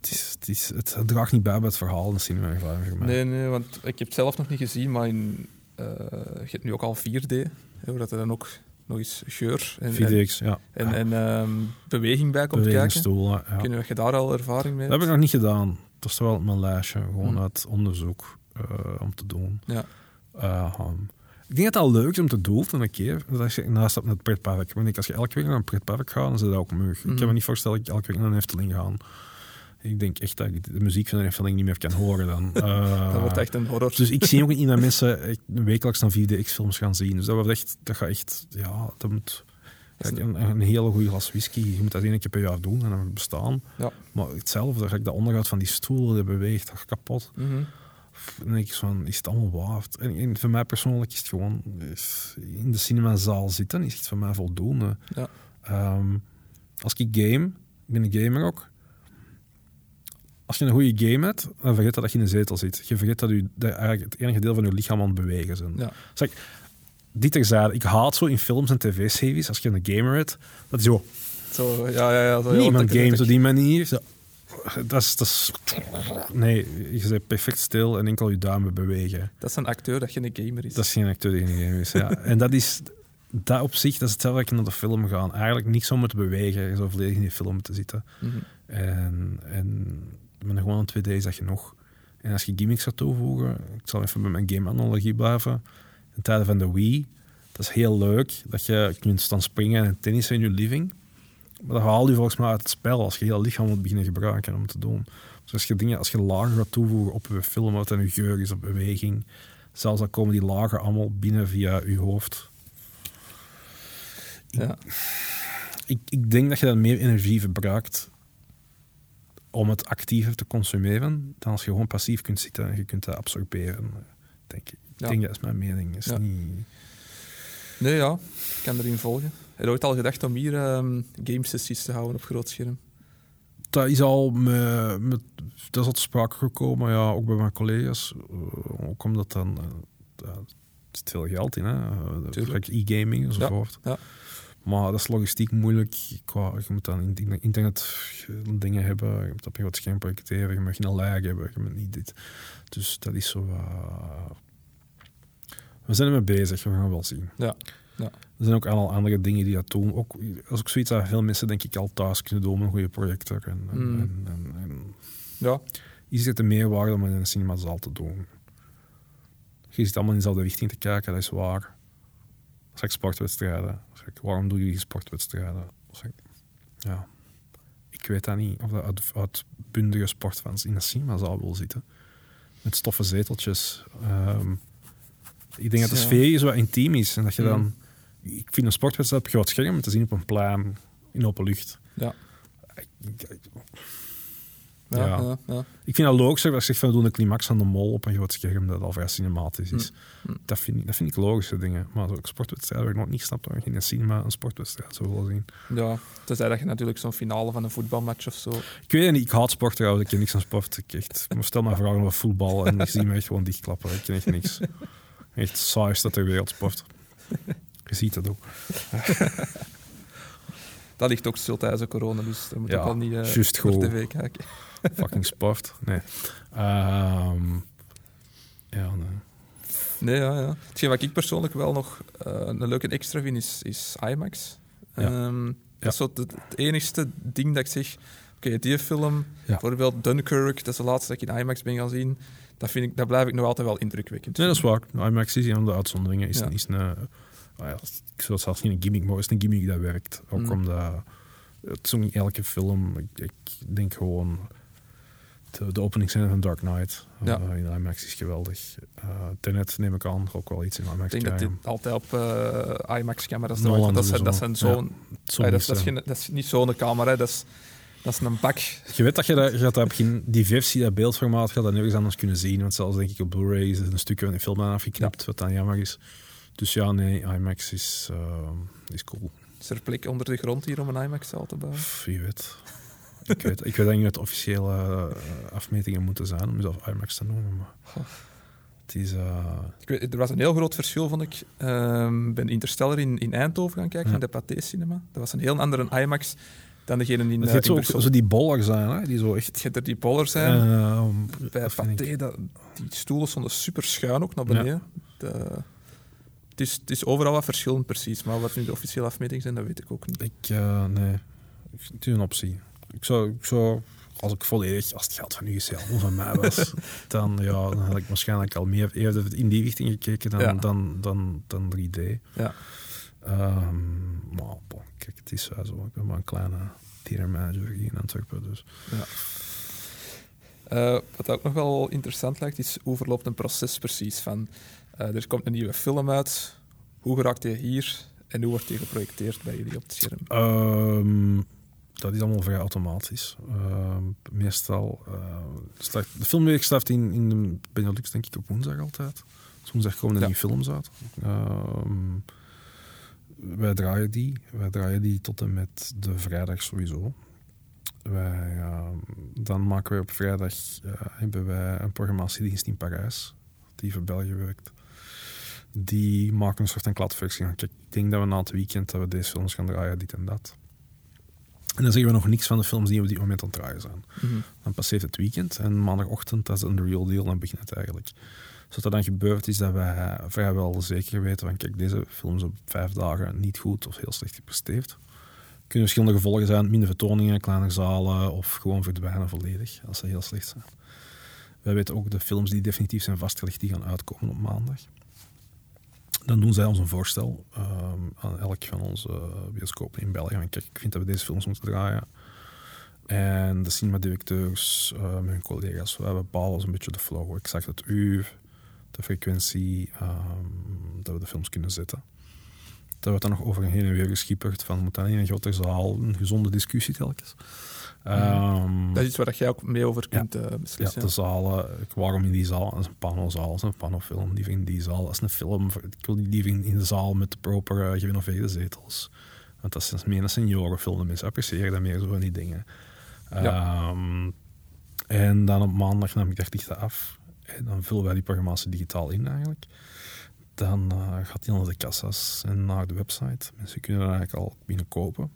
Het, is, het, is, het, draagt niet bij bij het verhaal, dat cinema ervaring voor mij. Nee, nee, want ik heb het zelf nog niet gezien, maar in, uh, je hebt nu ook al 4D, hè, dat er dan ook nog eens geur en, 4DX, ja. en, en um, beweging bij komt kijken. Ja. Kun je, je daar al ervaring mee Dat heb ik nog niet gedaan. Dat is wel mijn lijstje, gewoon mm. uit onderzoek. Eh, om te doen. Ja. Uh, ik denk dat het al leuk is om te doen een keer. Als je naast het pretpark. Want als je elke week naar een pretpark gaat, dan is dat ook mug. Ik kan me mhm. niet voorstellen dat ik elke week naar een Efteling ga. Ik denk echt dat ik de muziek van de Efteling niet meer kan horen dan. Uh, dat wordt echt een horror. Dus ik zie ook niet dat mensen wekelijks naar 4DX-films gaan zien. Dus dat, wordt echt, dat gaat echt... Ja, dat moet... Een, een, hele goede glas whisky, je moet dat één keer per jaar doen en dan bestaan. Ja. Maar hetzelfde, dat ik dat onderhoud van die stoel, dat beweegt, dat kapot. Mm dan denk ik van, is het allemaal waard? En, en, voor mij persoonlijk is het gewoon in de cinemazaal zitten, is het voor mij voldoende. Ja. Ehm, als ik game, ik ben een gamer ook. Als je een goede game hebt, dan vergeet dat, dat je in een zetel zit. Je vergeet dat, u, dat eigenlijk het enige deel van je lichaam aan het bewegen is. Ja. Zeg, dit terzijde, ik haat zo in films en tv-series, als je een gamer hebt, dat is zo... Zo, ja, ja, ja. Zo Niemand games op die manier. Zo, dat is, dat is, nee, je zit perfect stil en enkel je duimen bewegen. Dat is een acteur dat geen gamer is. Dat is geen acteur die geen gamer is, ja. en dat is, dat op zich, dat is hetzelfde dat je naar de film gaan. Eigenlijk niks om te bewegen, je zou volledig in die film te zitten. Mm -hmm. En, en met gewoon een 2D is dat genoeg. En als je gimmicks gaat toevoegen, ik zal even bij mijn game-analogie blijven. In tijden van de Wii, dat is heel leuk dat je kunt staan springen en tennissen in je living. Maar dat haal je volgens mij uit het spel als je heel lichaam moet beginnen gebruiken om te doen. Dus als je dingen, als je lagen gaat toevoegen op je film, wat een geur is, op beweging, zelfs dan komen die lagen allemaal binnen via je hoofd. Ja. Ik, ik denk dat je dan meer energie verbruikt om het actiever te consumeren dan als je gewoon passief kunt zitten en je kunt dat absorberen. Denk ik. Ik denk dat is mijn mening. Is niet... Nee, ja, ik kan erin volgen. Heb je ooit al gedacht om hier um, gamesessies te houden op groot scherm? Dat is al dat is al te sprake gekomen, ja, ook bij mijn collega's. Uh, ook omdat dan... Er zit veel geld in, hè. E-gaming enzovoort. Ja, ja. Maar dat is logistiek moeilijk. Qua, je moet dan internet dingen hebben, je moet op je wat scherm projecteren, je mag geen lag hebben, je moet niet dit. Dus dat is zo... we zijn ermee bezig, we gaan wel zien. Ja. Ja. Er zijn ook allemaal andere dingen die dat doen. Ook, als ik zoiets dat veel mensen denk ik al thuis kunnen doen met een goede projector. En, en, mm. en, en, ja. Is het de meerwaarde om in een cinemazaal te doen? Je zit allemaal in dezelfde richting te kijken, dat is waar. Zeg sportwedstrijden. Zeg, waarom doe je die sportwedstrijden? Zeg, ja. Ik weet dat niet. Of dat uit, uitbundige sportfans in een cinemazaal wil zitten. Met stoffen zeteltjes. Um, ik denk dat de sfeer zo intiem is. En dat je dan... Mm ik vind een sportwedstrijd op groot scherm te zien op een plein in open lucht. Ja. Ja, Ja. Ik vind dat logischer als je zegt van we doen een climax aan de mol op een groot scherm dat al vrij cinematisch is. Mm. Dat, vind ik, dat vind ik logische dingen. Maar zo sportwedstrijden waar ik nog niet snap dat je in een cinema een sportwedstrijd zou willen zien. ja. Tenzij dat je natuurlijk zo'n finale van een voetbalmatch of zo. Ik weet het niet, ik haat sport trouwens, ik ken niks aan sport. Ik echt, maar stel maar vragen over voetbal en ik zie me echt gewoon dichtklappen. Ik ken echt niks. Echt saaiste ter wereld sport. Je ziet het ook. Dat ligt ook stil tijdens de corona, dus daar moet Ja, ook wel niet juist voor tv kijken. Fucking sport. Nee. Ehm, ja, nee. Nee, ja, ja. Hetgeen wat ik persoonlijk wel nog eh, een leuke extra vind, is, is IMAX. Ja. Ehm, Dat is zo het, het enigste ding dat ik zeg... Oké, die film, bijvoorbeeld Dunkirk, dat is de laatste dat ik in IMAX ben gaan zien. Dat, vind ik, dat blijf ik nog altijd wel indrukwekkend. Nee, dat is waar. IMAX is een van de uitzonderingen. Is een, ja, ik zou het zelfs niet een gimmick, maar het is een gimmick dat werkt. Ook Mm. omdat het is ook niet elke film. Ik, ik denk gewoon de, de openingscène van Dark Knight Ja. eh, in IMAX is geweldig. Eh Tenet neem ik aan, ook wel iets in IMAX Ik denk dat dit altijd op eh, IMAX-camera's draait. Dat, zijn, zo. dat zijn zo'n... Zo dat, is- dat, is zo. geen- dat is niet zo'n camera, dat is, dat is een bak. Je weet dat je dat, je dat op geen, die versie, dat beeldformaat, gaat dat nergens anders kunnen zien. Want zelfs denk ik op Blu-ray is er een stukje van de film aan afgeknipt, wat dan jammer is. Dus ja, nee, IMAX is, eh, is cool. Is er plek onder de grond hier om een IMAX-zaal te bouwen? Pff, Wie weet. ik, weet ik weet dat de officiële eh, afmetingen moeten zijn om jezelf IMAX te noemen. Maar het is... eh, Ik weet, er was een heel groot verschil, vond ik. Ehm, Ik ben Interstellar in, in Eindhoven gaan kijken, Ja. in de Pathé Cinema. Dat was een heel andere IMAX dan degene in, het eh, gaat in zo, zo die bollers zijn, hè? die zo echt... Je hebt er die poller zijn. Bij Pathé, ik- dat, die stoelen stonden super schuin ook naar Ja. beneden. De- het, is, het is overal wat verschillend precies, maar wat nu de officiële afmetingen zijn, dat weet ik ook niet. Ik, eh, nee, het is een optie. Ik zou, ik zou, als ik volledig, als het geld van UCL van mij was, dan, ja, dan had ik waarschijnlijk al meer eerder in die richting gekeken dan, Ja. dan, dan, dan 3D. Ja. Ehm, maar bon, kijk, het is wel zo. Ik ben maar een kleine theatermanager hier in Antwerpen. Dus. Eh, wat ook nog wel interessant lijkt, is hoe verloopt een proces precies? Van, er komt een nieuwe film uit, hoe geraakt hij hier en hoe wordt die geprojecteerd bij jullie op het scherm? Ehm, dat is allemaal vrij automatisch. Ehm, meestal, eh, start, de filmweek staat in, in de Benelux denk ik op woensdag altijd. Dus woensdag komen er Ja. nieuwe films uit. Ehm, wij draaien die. Wij draaien die tot en met de vrijdag sowieso. Wij, dan maken wij op vrijdag eh, hebben wij een programmatiedienst in Parijs, die voor België werkt. Die maken een soort van van, kijk, ik denk dat we na het weekend dat we deze films gaan draaien, dit en dat. En dan zeggen we nog niks van de films die op dit moment aan het draaien zijn. Mhm. Dan passeert het weekend en maandagochtend, dat is de real deal, dan begint het eigenlijk. Dus wat er dan gebeurt is dat wij vrijwel zeker weten van kijk, deze film is op vijf dagen niet goed of heel slecht gepresteerd. Er kunnen verschillende gevolgen zijn, minder vertoningen, kleine zalen of gewoon verdwijnen volledig als ze heel slecht zijn. Wij weten ook de films die definitief zijn vastgelegd, die gaan uitkomen op maandag. Dan doen zij ons een voorstel ehm, aan elk van onze bioscopen in België. Kijk, ik vind dat we deze films moeten draaien. En de cinemadirecteurs eh met hun collega's, wij bepalen ons een beetje de flow. Zeg het uur, de frequentie, ehm, dat we de films kunnen zetten. Dat wordt dan nog over en heen en weer geschipperd van moet dat in een grote zaal, een gezonde discussie telkens. Ehm, Dat is iets waar jij ook mee over Ja. kunt eh, ja, beslissen. de zalen. Ik- Waarom in die zaal? Dat is een panozaal, dat is een panofilm. Liever in die zaal. Dat is een film. Ik wil die in, in de zaal met de proper uh, gerenoveerde zetels. Want dat is meer een seniorenfilm. De mensen appreciëren dat meer zo van die dingen. Ehm, en dan op maandag nam ik daar dicht af. En dan vullen wij die programmatie digitaal in eigenlijk. Dan eh, gaat die naar de kassa's en naar de website. Mensen kunnen er eigenlijk al binnen kopen.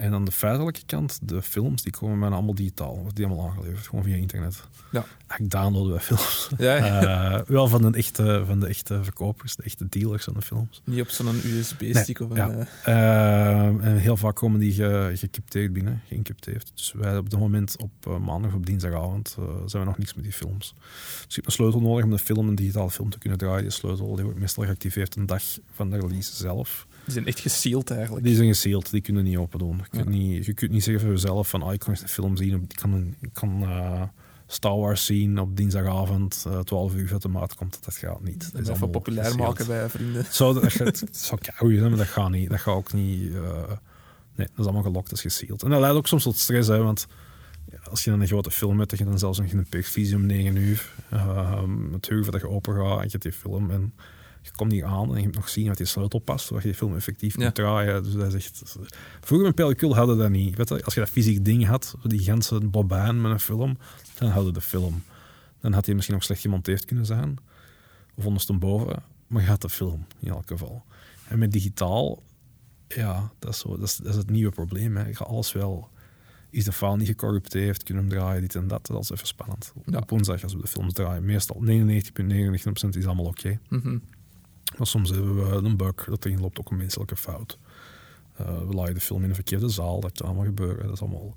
En aan de feitelijke kant, de films, die komen bijna allemaal digitaal. Wordt die allemaal aangeleverd, gewoon via internet. Ja. Ik downloaden wij films. Ja, ja. Eh, wel van de, echte, van de echte verkopers, de echte dealers van de films. Niet op zo'n USB-stick of een... ja. eh, Eh, en heel vaak komen die ge, gecrypteerd binnen, geïncrypteerd. Dus wij op dit moment op maandag of op dinsdagavond zijn we nog niks met die films. Dus je hebt een sleutel nodig om de film, een digitale film te kunnen draaien. Die sleutel die wordt meestal geactiveerd een dag van de release zelf. Die zijn echt gesealed eigenlijk. Die zijn gesealed, die kunnen niet open doen. Je kunt, Ja. niet, je kunt niet zeggen voor jezelf van ah, ik kan eens een film zien. Ik kan, ik kan eh, Star Wars zien op dinsdagavond, eh 12 uur dat de maat komt. Dat gaat niet. Dat is allemaal populair gesealed. maken bij vrienden. Zou dat, dat, zou kei zijn, maar dat gaat niet. Dat gaat ook niet. eh, nee, dat is allemaal gelokt, dat is gesealed. En dat leidt ook soms tot stress, hè, want als je dan een grote film hebt, dat je dan zelfs nog in een persvisie om 9 uur, uh, het uur dat je open gaat en je hebt die film en je komt niet aan en je moet nog zien wat die sleutel past, zodat je die film effectief kunt draaien. Dus dat is echt... Vroeger met pellicule hadden dat niet. Weet je, als je dat fysiek ding had, die ganse bobijn met een film, dan hadden de film. Dan had hij misschien nog slecht gemonteerd kunnen zijn. Of ondersteboven. Maar je had de film, in elk geval. En met digitaal, ja, dat is, zo, dat is, dat is het nieuwe probleem. Hè. Je gaat alles wel... Is de file niet gecorrupteerd? Kunnen hem draaien, dit en dat. Dat is even spannend. Ja. Op woensdag als we de films draaien. Meestal 99,99% is allemaal oké. Mhm. Maar soms hebben we een bug, dat erin loopt ook een menselijke fout. Uh, we laaien de film in een verkeerde zaal, dat kan allemaal gebeuren. Dat is allemaal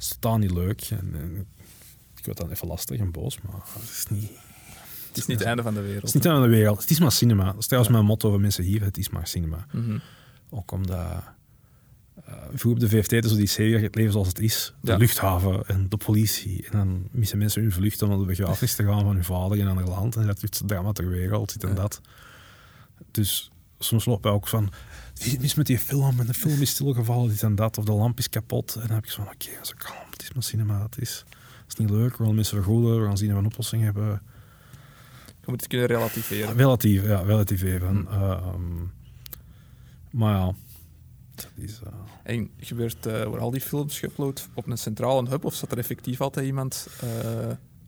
dat is totaal niet leuk. En, en, ik word dan even lastig en boos, maar het is niet... Het is niet het einde van de wereld. Het is niet het einde van de wereld. Het is maar cinema. Dat is trouwens mijn motto voor mensen hier. Het is maar cinema. Mhm. Ook omdat... Uh, vroeger op de VFT, zo die serie, het leven zoals het is. De Ja. luchthaven en de politie. En dan missen mensen hun vlucht om naar de begrafenis te gaan van hun vader in een ander land. En dat is het drama ter wereld, dit en Ja. dat. Dus soms loop ik ook van... Mis met die film? En de film is stilgevallen, dit en dat. Of de lamp is kapot. En dan heb ik zo van, oké, zo kalm. Het is maar cinema. Het is, het is niet leuk. We gaan mensen vergoeden. We gaan zien of we een oplossing hebben. Je moet het kunnen relativeren. Relatief, ja, relatief even. Ehm, maar ja, dat is... eh, En gebeurt, eh worden al die films geüpload op een centrale hub of zat er effectief altijd iemand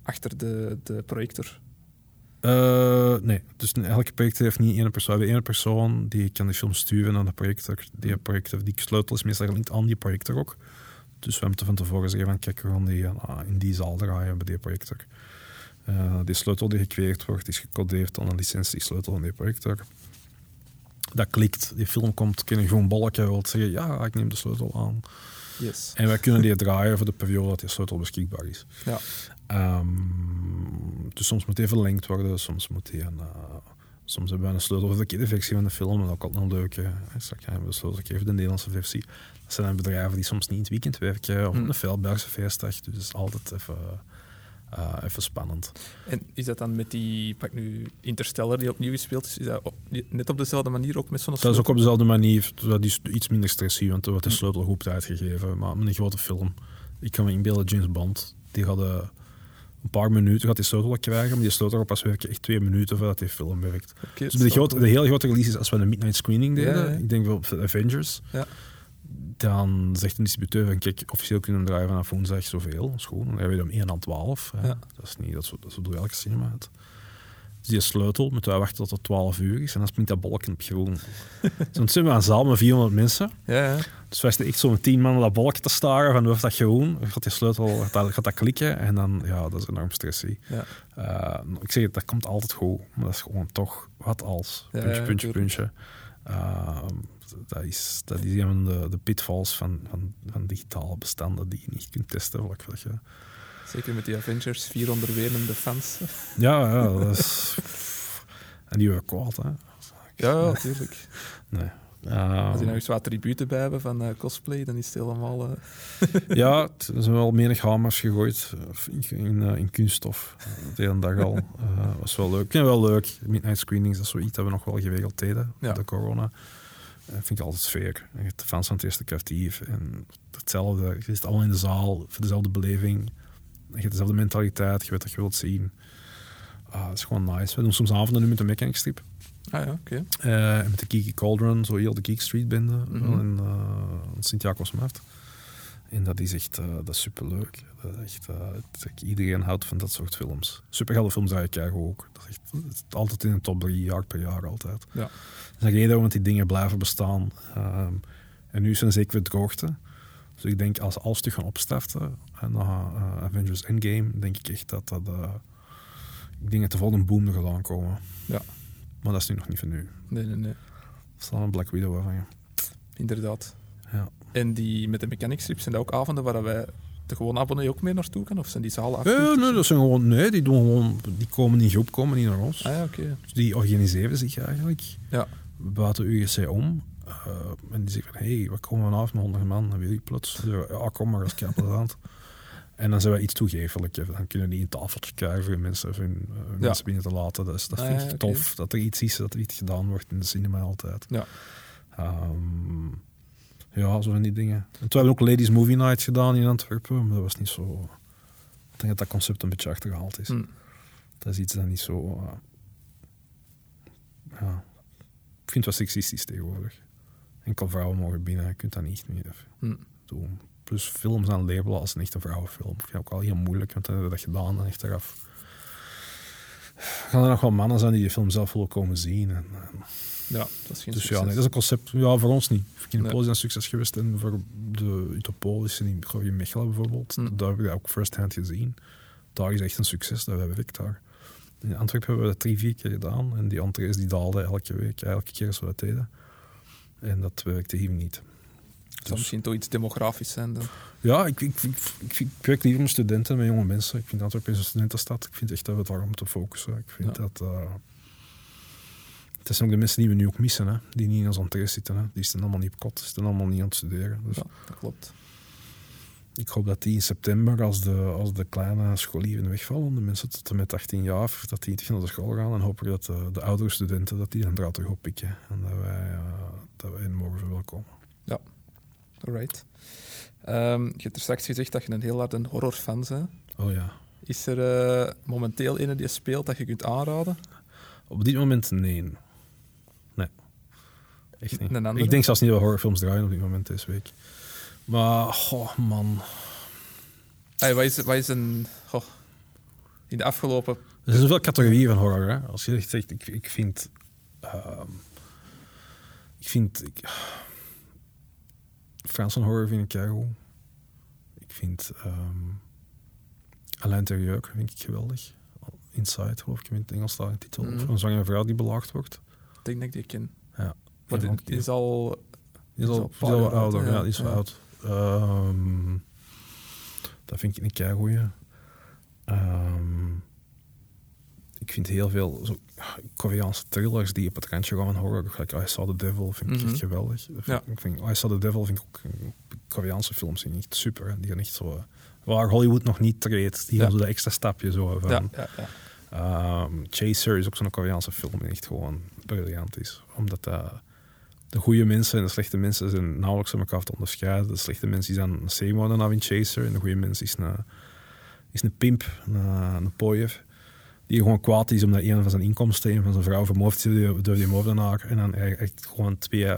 achter de, de projector? Eh, nee, dus elke projector heeft niet één persoon. We hebben één persoon die kan de film sturen naar de projector. Die projector, die sleutel is meestal gelinkt aan die projector ook. Dus we moeten van tevoren zeggen van kijk, we gaan die ah, in die zaal draaien bij die projector. Eh, die sleutel die gecreëerd wordt, is gecodeerd aan een licentie-sleutel van die projector. Dat klikt, die film komt, kun je gewoon balken, wilt zeggen ja, ik neem de sleutel aan. Yes. En wij kunnen die draaien voor de periode dat die sleutel beschikbaar is. Ja. Ehm, dus soms moet die verlengd worden, soms moet die een, eh, soms hebben we een sleutel voor de kinderversie van de film, en ook altijd een leuke. Straks gaan we de sleutel de Nederlandse versie. Dat zijn bedrijven die soms niet in het weekend werken, of op een Veldbergse feestdag, dus dat altijd even, eh, even spannend. En is dat dan met die, pak nu Interstellar die opnieuw gespeeld is, is dat op- net op dezelfde manier ook met zo'n Dat is ook op dezelfde manier, dat is iets minder stressy, want er wordt de sleutel goed uitgegeven, maar met een grote film. Ik kan me inbeelden, James Bond, die had eh, een paar minuten gaat die sleutel krijgen, maar die sleutel gaat pas werken echt twee minuten voordat die film werkt. Oké, Dus de, grote, de hele grote releases, als we een midnight screening deden, Ja, ja. ik denk wel op Avengers, Ja. Dan zegt een distributeur van kijk, officieel kunnen we draaien vanaf woensdag zoveel, goed. Dan hebben we om 1 aan 12. hè. Ja. Dat is niet, dat is, zo- dat door elke cinema. Het. Dus die sleutel moeten wij wachten tot het 12 uur is en dan springt dat bolken op groen. dus zijn we aan een zaal met 400 mensen. Ja, ja. Dus wij staan echt zo met 10 man dat bolken te staren van wordt dat groen, gaat die sleutel, gaat dat, gaat dat klikken en dan, ja, dat is enorm stressy. Ja. Uh, ik zeg dat komt altijd goed, maar dat is gewoon toch wat als. Puntje, puntje, puntje. Uh, dat, is, dat is een van de, de pitfalls van, van, van digitale bestanden die je niet kunt testen. Vlak je... Zeker met die Avengers, vier onderwerende fans. Ja, ja, dat is... en die waren kwaad, hè. Ja, ja, natuurlijk. Nee. Als Uh, die nou eens wat tributen bij hebben van eh, cosplay, dan is het helemaal... eh, ja, er zijn wel menig hamers gegooid in, in, eh, in kunststof. De hele dag al. Was wel leuk. Ja, wel leuk. Midnight screenings, dat is zoiets dat we nog wel geregeld deden. Ja. De corona. Uh, vind ik altijd sfeer. Je hebt de fans van het eerste kwartier. En hetzelfde. Je zit allemaal in de zaal voor dezelfde beleving. Je hebt dezelfde mentaliteit. Je weet dat je wilt zien. Ah, dat is gewoon nice. We doen soms avonden nu met de mechanic strip. Ah ja, oké. Uh, en met de Geeky Cauldron, zo heel de Geek Street bende Mhm. in uh, Sint-Jacobsmarkt. En dat is echt uh, dat is superleuk. Dat is echt, het, iedereen houdt van dat soort films. Supergelde films dat je kijkt ook. Dat is, echt, dat is altijd in de top drie, jaar per jaar altijd. Ja. Dat is een reden waarom die dingen blijven bestaan. Um, en nu zijn zeker weer droogte. Dus ik denk als alles terug gaan opstarten en na uh, Avengers Endgame, denk ik echt dat dat... uh, ik denk dat er volgende boom er gaat aankomen. Ja. Maar dat is nu nog niet van nu. Nee, nee, nee. Er staat een Black Widow van je. Inderdaad. Ja. En die met de mechanic strips, zijn dat ook avonden waar wij de gewone abonnee ook mee naartoe kan? Of zijn die zalen af? Ja, nee, dat zijn gewoon, nee, die, doen gewoon, die komen in groep, komen niet naar ons. Ah ja. Okay. Dus die organiseren zich eigenlijk ja. buiten UGC om. Uh, en die zeggen van, hé, hey, we komen vanavond met 100 man. Dan wil ik plots. Ja, kom maar, als plezant. En dan zijn we iets toegeeflijk. Dan kunnen die een tafeltje krijgen voor mensen, voor hun, uh, ja. mensen binnen te laten. Dus dat vind ik ah, ja, tof. Okay. Dat er iets is, dat er iets gedaan wordt in de cinema altijd. Ja. Um, Ja, zo van die dingen. En toen hebben we ook Ladies Movie Night gedaan in Antwerpen, maar dat was niet zo... Ik denk dat dat concept een beetje achtergehaald is. Hm. Dat is iets dat niet zo... eh, ja. Ik vind het wel seksistisch tegenwoordig. Enkel vrouwen mogen binnen, je kunt dat niet meer Hm. doen. Plus films aan labelen als een echte vrouwenfilm. vind ik ook al heel moeilijk, want dan hebben we dat gedaan en achteraf... Gaan er nog wel mannen zijn die de film zelf willen komen zien. En, en Ja, dat is geen dus succes. ja, nee, dat is een concept. Ja, voor ons niet. Voor Kinepolis Nee. is een succes geweest. En voor de Utopolis in, in Mechelen bijvoorbeeld. Daar heb ik dat ook first hand gezien. Daar is echt een succes. Dat werkt daar. In Antwerpen hebben we dat drie, vier keer gedaan. En die entrees die daalden elke week, elke keer als we dat deden. En dat werkte hier niet. Het zou Dus- misschien toch iets demografisch zijn dan. Ja, ik, ik, ik, ik, ik werk liever met studenten, met jonge mensen. Ik vind Antwerpen is een studentenstad. Ik vind echt dat we daar moeten focussen. Ik vind Ja. dat... eh, het zijn ook de mensen die we nu ook missen, hè? die niet in ons entree zitten. Hè? Die zitten allemaal niet op kot, die zitten allemaal niet aan het studeren. Dus Ja, dat klopt. ik hoop dat die in september, als de, als de kleine scholieren wegvallen, de mensen tot en met 18 jaar, dat die terug naar de school gaan. En hoop ik dat de, de oudere studenten dat die dan draad terug oppikken. En dat wij, eh, dat wij hen mogen verwelkomen. Alright. Ehm, je hebt er straks gezegd dat je een heel harde horrorfan bent. Oh ja. Is er eh, momenteel een die speelt dat je kunt aanraden? Op dit moment, nee. Nee. Echt niet. Een? Ik denk zelfs niet dat we horrorfilms draaien op dit moment deze week. Maar, oh man. Hey, wat, is, wat is een... in de afgelopen... Er zijn zoveel categorieën van horror. Hè? Als je echt zegt, ik, ik vind. ehm, ik vind. Ik, Franse horror vind ik keigoed. Ik vind. ehm Alain Terrieux vind ik geweldig. Inside, geloof ik, in het Engels een titel. Mhm. Van een zwangere vrouw die belaagd wordt. Ik denk dat ik die ken. Ja. Maar die, is al... Die is al, is al ouder, oud, ja, ja. die is wel oud. Ehm, dat vind ik een keigoeie. Ehm ik vind heel veel zo, Koreaanse thrillers die op het randje gaan horror. Gelijk I Saw the Devil vind ik Mhm. echt geweldig. Dat vind, ik vind, I Saw the Devil vind ik ook eh, Koreaanse films echt super. hè. Die gaan echt zo... eh, Waar Hollywood nog niet treedt. Die Ja. gaan zo dat extra stapje zo van... Ja. Ehm, Chaser is ook zo'n Koreaanse film die echt gewoon briljant is. Omdat dat de goede mensen en de slechte mensen zijn nauwelijks van elkaar te onderscheiden. De slechte mensen zijn een zeemoordenaar in Chaser en de goede mensen is een, is een pimp, een, een pooier. Die gewoon kwaad is omdat een van zijn inkomsten, een van zijn vrouw vermoord is door die moordenaar. En dan echt gewoon twee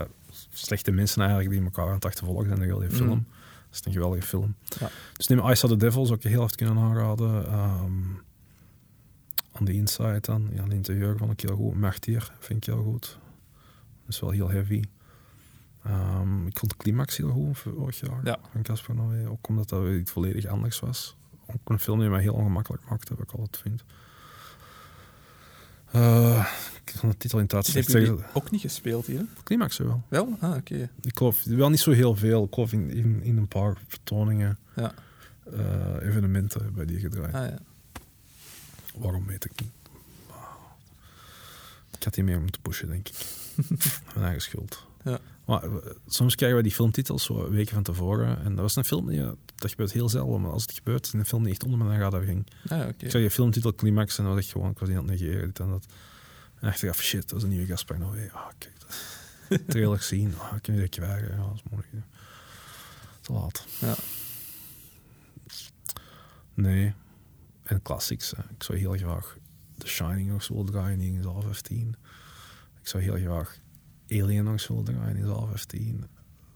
slechte mensen eigenlijk die elkaar aan het achtervolgen zijn in de hele film. Mm. Dat is een geweldige film. Ja. Dus neem I Saw the Devil zou ik je heel hard kunnen aanraden. Ehm on the Inside dan. Ja, de interieur vond ik heel goed. Martyr vind ik heel goed. Dat is wel heel heavy. Ehm, ik vond de climax heel goed vorig jaar Ja. van Casper Noé. Ook omdat dat weer iets volledig anders was. Ook een film die mij heel ongemakkelijk maakte, wat ik altijd vind. Eh, ik kan de titel in het jullie ook niet gespeeld hier? Climax wel. Wel? Ah, oké. Ik geloof wel niet zo heel veel. Ik geloof in, in, in een paar vertoningen, Ja. eh, evenementen bij die gedraaid. Ah, ja. Waarom weet ik niet. Ik had die meer moeten pushen, denk ik. Mijn eigen schuld. Ja. Maar eh, soms krijgen we die filmtitels zo weken van tevoren. En dat was een film dat gebeurt heel zelden. Maar als het gebeurt, is een film die echt onder mijn radar ging. Ah, oké. Ik zag je filmtitel Climax en dan was ik gewoon, ik was die aan het negeren. Dit en dat. En achteraf, shit, dat is een nieuwe Gaspar Noé. Ah, kijk. dat- Trailer zien. Ah, je dat krijgen. Ja, dat is moeilijk. Te laat. Ja. Nee. En classics. hè. Ik zou heel graag The Shining eens willen draaien in zaal 15. Ik zou heel graag Alien nog willen draaien in zaal 15.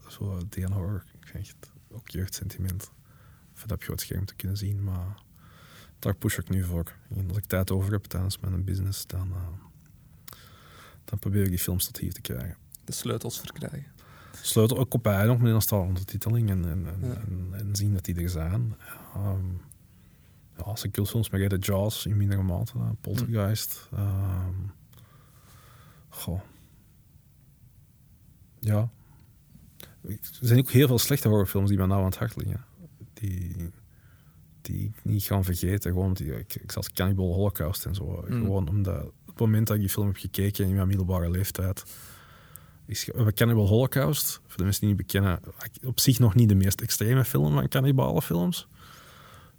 Zo DN horror. Ik vind echt ook jeugdsentiment. Voor dat op groot scherm te kunnen zien. Maar daar push ik nu voor. En als ik tijd over heb tijdens mijn business, dan, eh, dan probeer ik die films tot hier te krijgen. De sleutels verkrijgen. Sleutel ook op bij nog met een stal ondertiteling en, en, en, Ja. en, en zien dat die er zijn. Ehm, ja, als ik cultfilms met de Jaws in mindere mate, hè, Poltergeist. ehm, goh. Ja. Er zijn ook heel veel slechte horrorfilms die mij nou aan het hart liggen. Die, die ik niet gaan vergeten. Gewoon, die, ik, ik zat Cannibal Holocaust en zo. Mm. Gewoon omdat op het moment dat ik die film heb gekeken in mijn middelbare leeftijd, is we hebben Cannibal Holocaust, voor de mensen die niet bekennen, op zich nog niet de meest extreme film van cannibalenfilms.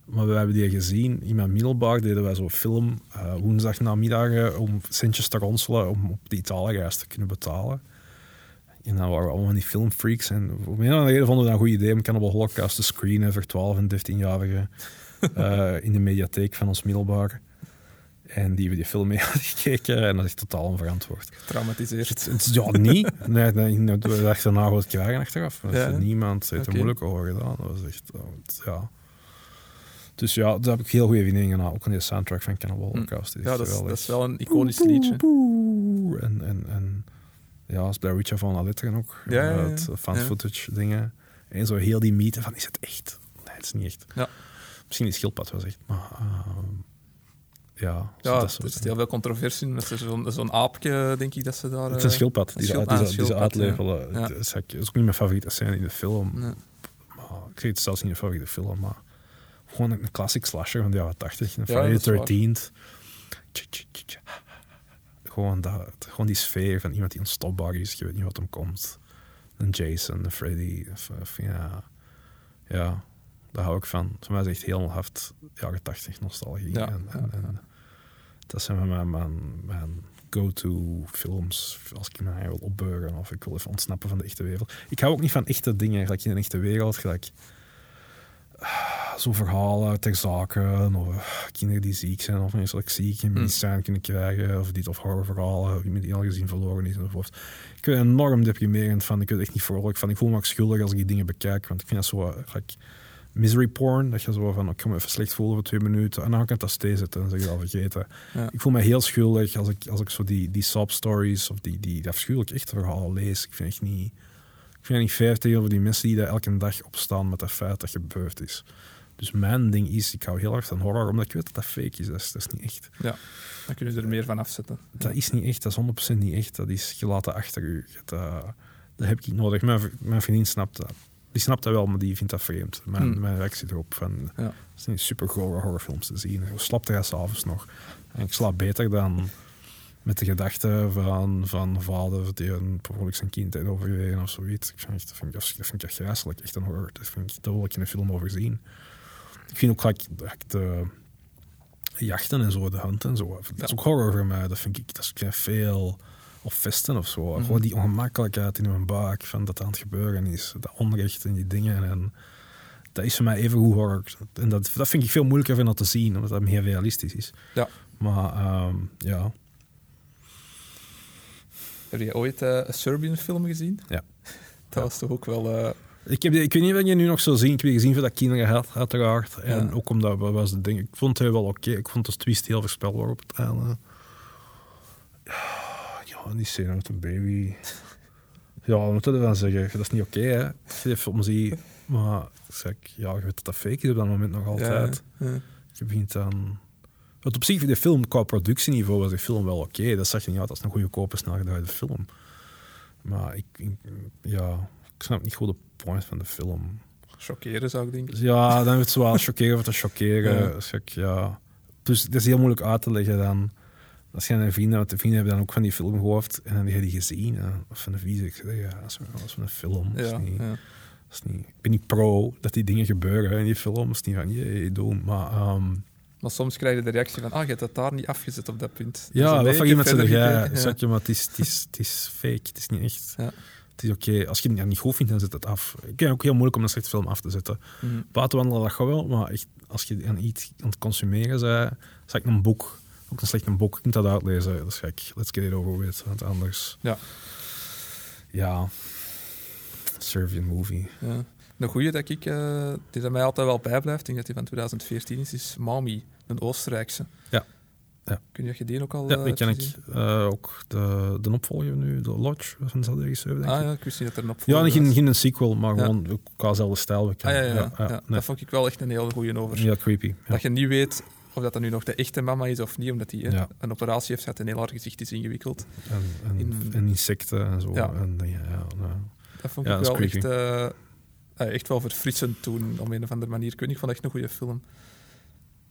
Maar we hebben die gezien. In mijn middelbaar deden wij zo'n film eh woensdag namiddagen om centjes te ronselen om op de Italië-reis te kunnen betalen. En dan waren we allemaal van die filmfreaks. En of andere reden vonden we dat een goed idee om Cannibal Holocaust te screenen voor 12 en 13-jarigen uh, in de mediatheek van ons middelbaar. En die we die film mee hadden gekeken en dat is totaal onverantwoord. Getraumatiseerd. Ja, niet. Nee, nee, we dachten daarna wat krijgen achteraf. Ja. Niemand heeft er moeilijk over gedaan. Dat was echt, ja. Dus ja, daar heb ik heel goede vrienden aan. Ook aan die soundtrack van Cannibal hm. Holocaust. Ja, dat is, dat is, wel een iconisch liedje. En, en, en ja, als Blair Witch van Alitteren ook. Ja, ja, Het fan footage dingen. En zo heel die mythe van, is het echt? Nee, het is niet echt. Ja. Misschien die schildpad was echt, maar... Uh, ja, ja dat er zit heel veel controversie met zo'n zo'n aapje, denk ik, dat ze daar... Het is een schildpad, die, schildpad, die, ze uitleveren. Ja. is, ook niet mijn favoriete scène in de film. Nee. Maar, ik weet het zelfs niet mijn favoriete film, maar gewoon een classic slasher van de jaren 80. Een Friday the 13th. Gewoon, dat, gewoon die sfeer van iemand die onstopbaar is. Je weet niet wat hem komt. Een Jason, een Freddy. Of, ja, ja, daar hou ik van. Voor mij is het echt heel hard jaren 80 nostalgie. Ja, en, en, en, dat zijn mijn, mijn, mijn go-to films als ik me wil opbeuren of ik wil even ontsnappen van de echte wereld. Ik hou ook niet van echte dingen, gelijk in een echte wereld, gelijk zo verhalen ter zaken, of kinderen die ziek zijn, of mensen ziek en medicijn mm. kunnen krijgen, of dit of horrorverhalen, of iemand die al gezien verloren is enzovoort. Ik het enorm deprimerend van, ik ben echt niet vrolijk van. Ik voel me ook schuldig als ik die dingen bekijk, want ik vind dat zo like, misery porn, dat je zo van, ik kan me even slecht voelen voor twee minuten, en dan kan ik dat steeds zetten en zeg je al vergeten. Ik voel me heel schuldig als ik, als ik zo die, die sob stories, of die, die, die afschuwelijk echte verhalen lees. Ik vind echt niet... Ik vind het niet fair tegenover die mensen die daar elke dag opstaan met dat feit dat gebeurd is. Dus mijn ding is, ik hou heel erg van horror, omdat ik weet dat dat fake is. Dat is, dat is niet echt. Ja, dan kun je er meer van afzetten. Dat is niet echt, dat is 100% niet echt. Dat is gelaten achter u. Dat, uh, dat heb ik niet nodig. Mijn, mijn vriendin snapt dat. Die snapt dat wel, maar die vindt dat vreemd. Mijn, hmm. mijn reactie erop van, ja. het zijn super gore horrorfilms te zien. Ik slaap er s'avonds nog. En ik slaap beter dan met de gedachte van, van vader die een, bijvoorbeeld zijn kind heeft overgereden of zoiets. Ik vind, dat, vind ik, dat vind ik echt grijselijk, echt een horror. Dat, vind ik, dat wil ik in een film over zien. Ik vind ook gelijk de jachten en zo, de hunt en zo. Dat is ook horror voor mij. Dat vind ik, dat is veel of vesten of zo. Gewoon die ongemakkelijkheid in mijn buik van dat aan het gebeuren is. Dat onrecht en die dingen. En dat is voor mij even goed horror. En dat, dat vind ik veel moeilijker van dat te zien, omdat dat meer realistisch is. Ja. Maar um, ja. Heb je ooit uh, een Serbian film gezien? Ja. Dat was toch ook wel... Uh, ik, heb, ik weet niet of je nu nog zo zien. Ik heb gezien voor dat kinderen had, uiteraard. En ook omdat wat was het ding. Ik vond het wel oké. Ik vond de twist heel voorspelbaar op het einde. Ja, die scène met een baby. Ja, wat moet je ervan zeggen? Dat is niet oké, hè? Als je die film ziet. Maar zeg, ja, je weet dat dat fake is op dat moment nog altijd. Ja, ja. Je begint dan... Want op zich, de film qua productieniveau was de film wel oké. Dat zag je niet uit als een goede koper snel gedraaide film. Maar ik, ik, ja, ik snap niet goed de point van de film. Chockeren zou ik denken. Ja, dan is het zo chockeren of te chockeren. Ja. ja. Dus het is heel moeilijk uit te leggen dan. Als je een vrienden, want de vrienden hebben dan ook van die film gehoord en dan heb je die gezien. Of van de visie. Ik zeg, ja, dat is, dat van een film. Ja, is niet, ja. is niet, ik ben niet pro dat die dingen gebeuren in die film. Is niet van, je doen. Maar, um, maar soms krijg je de reactie van, ah, je hebt dat daar niet afgezet op dat punt. Ja, dat van iemand zeggen, ja, zeg je, maar het is, het, is, het is fake, het is niet echt. Ja het is oké. Als je het niet goed vindt, dan zet het af. Ik vind het ook heel moeilijk om een slechte film af te zetten. Mm. Buitenwandelen, dat gaat wel, maar echt, als je aan iets aan het consumeren bent, zeg ik een boek, ook een slecht boek, je kunt dat uitlezen. Dat is gek. Let's get it over with, want anders... Ja. Ja. Serbian movie. Ja. De goede dat ik, uh, die dat mij altijd wel bijblijft, ik denk dat die van 2014 is, is Mami, een Oostenrijkse. Ja. Ja. Kun je die ook al Ja, die ken ik. Uh, ook de, de opvolger nu, de Lodge, van dezelfde regisseur, denk ah, ja, ik wist niet dat er een opvolger Ja, geen, geen een sequel, maar gewoon ja. qua dezelfde stijl. Ah, ja, ja, ja, nee. Dat vond ik wel echt een heel goede over. Ja, creepy. Dat je niet weet of dat, dat nu nog de echte mama is of niet, omdat hij een operatie heeft gehad en heel haar gezicht is ingewikkeld. En, en, In, en insecten en zo. Ja. En, ja, nou. Dat vond ik wel echt, uh, echt wel verfrissend toen, op een of andere manier. Ik weet niet, ik vond echt een goede film.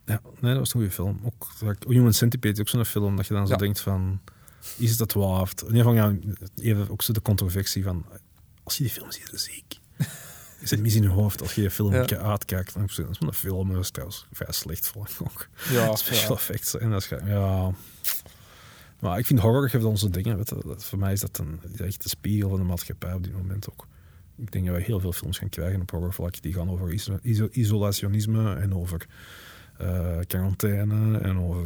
Ja, nee, dat was een goede film. Ook Human Centipede is ook zo'n film dat je dan zo denkt van... Is het waard? In ieder geval, ja, even ook zo de controversie van... Als je die film ziet, dan ziek. Is het mis in je hoofd als je je film ja. uitkijkt. Dat is een film, dat is trouwens vrij slecht voor ook. Ja, Special effects. En dat is, ja... Maar ik vind horror heeft onze dingen. Weet je, dat- voor mij is dat een, echt de spiegel van de maatschappij op dit moment ook. Ik denk dat wij heel veel films gaan krijgen op horrorvlak. Die gaan over iso- iso- isolationisme en over eh, quarantaine en over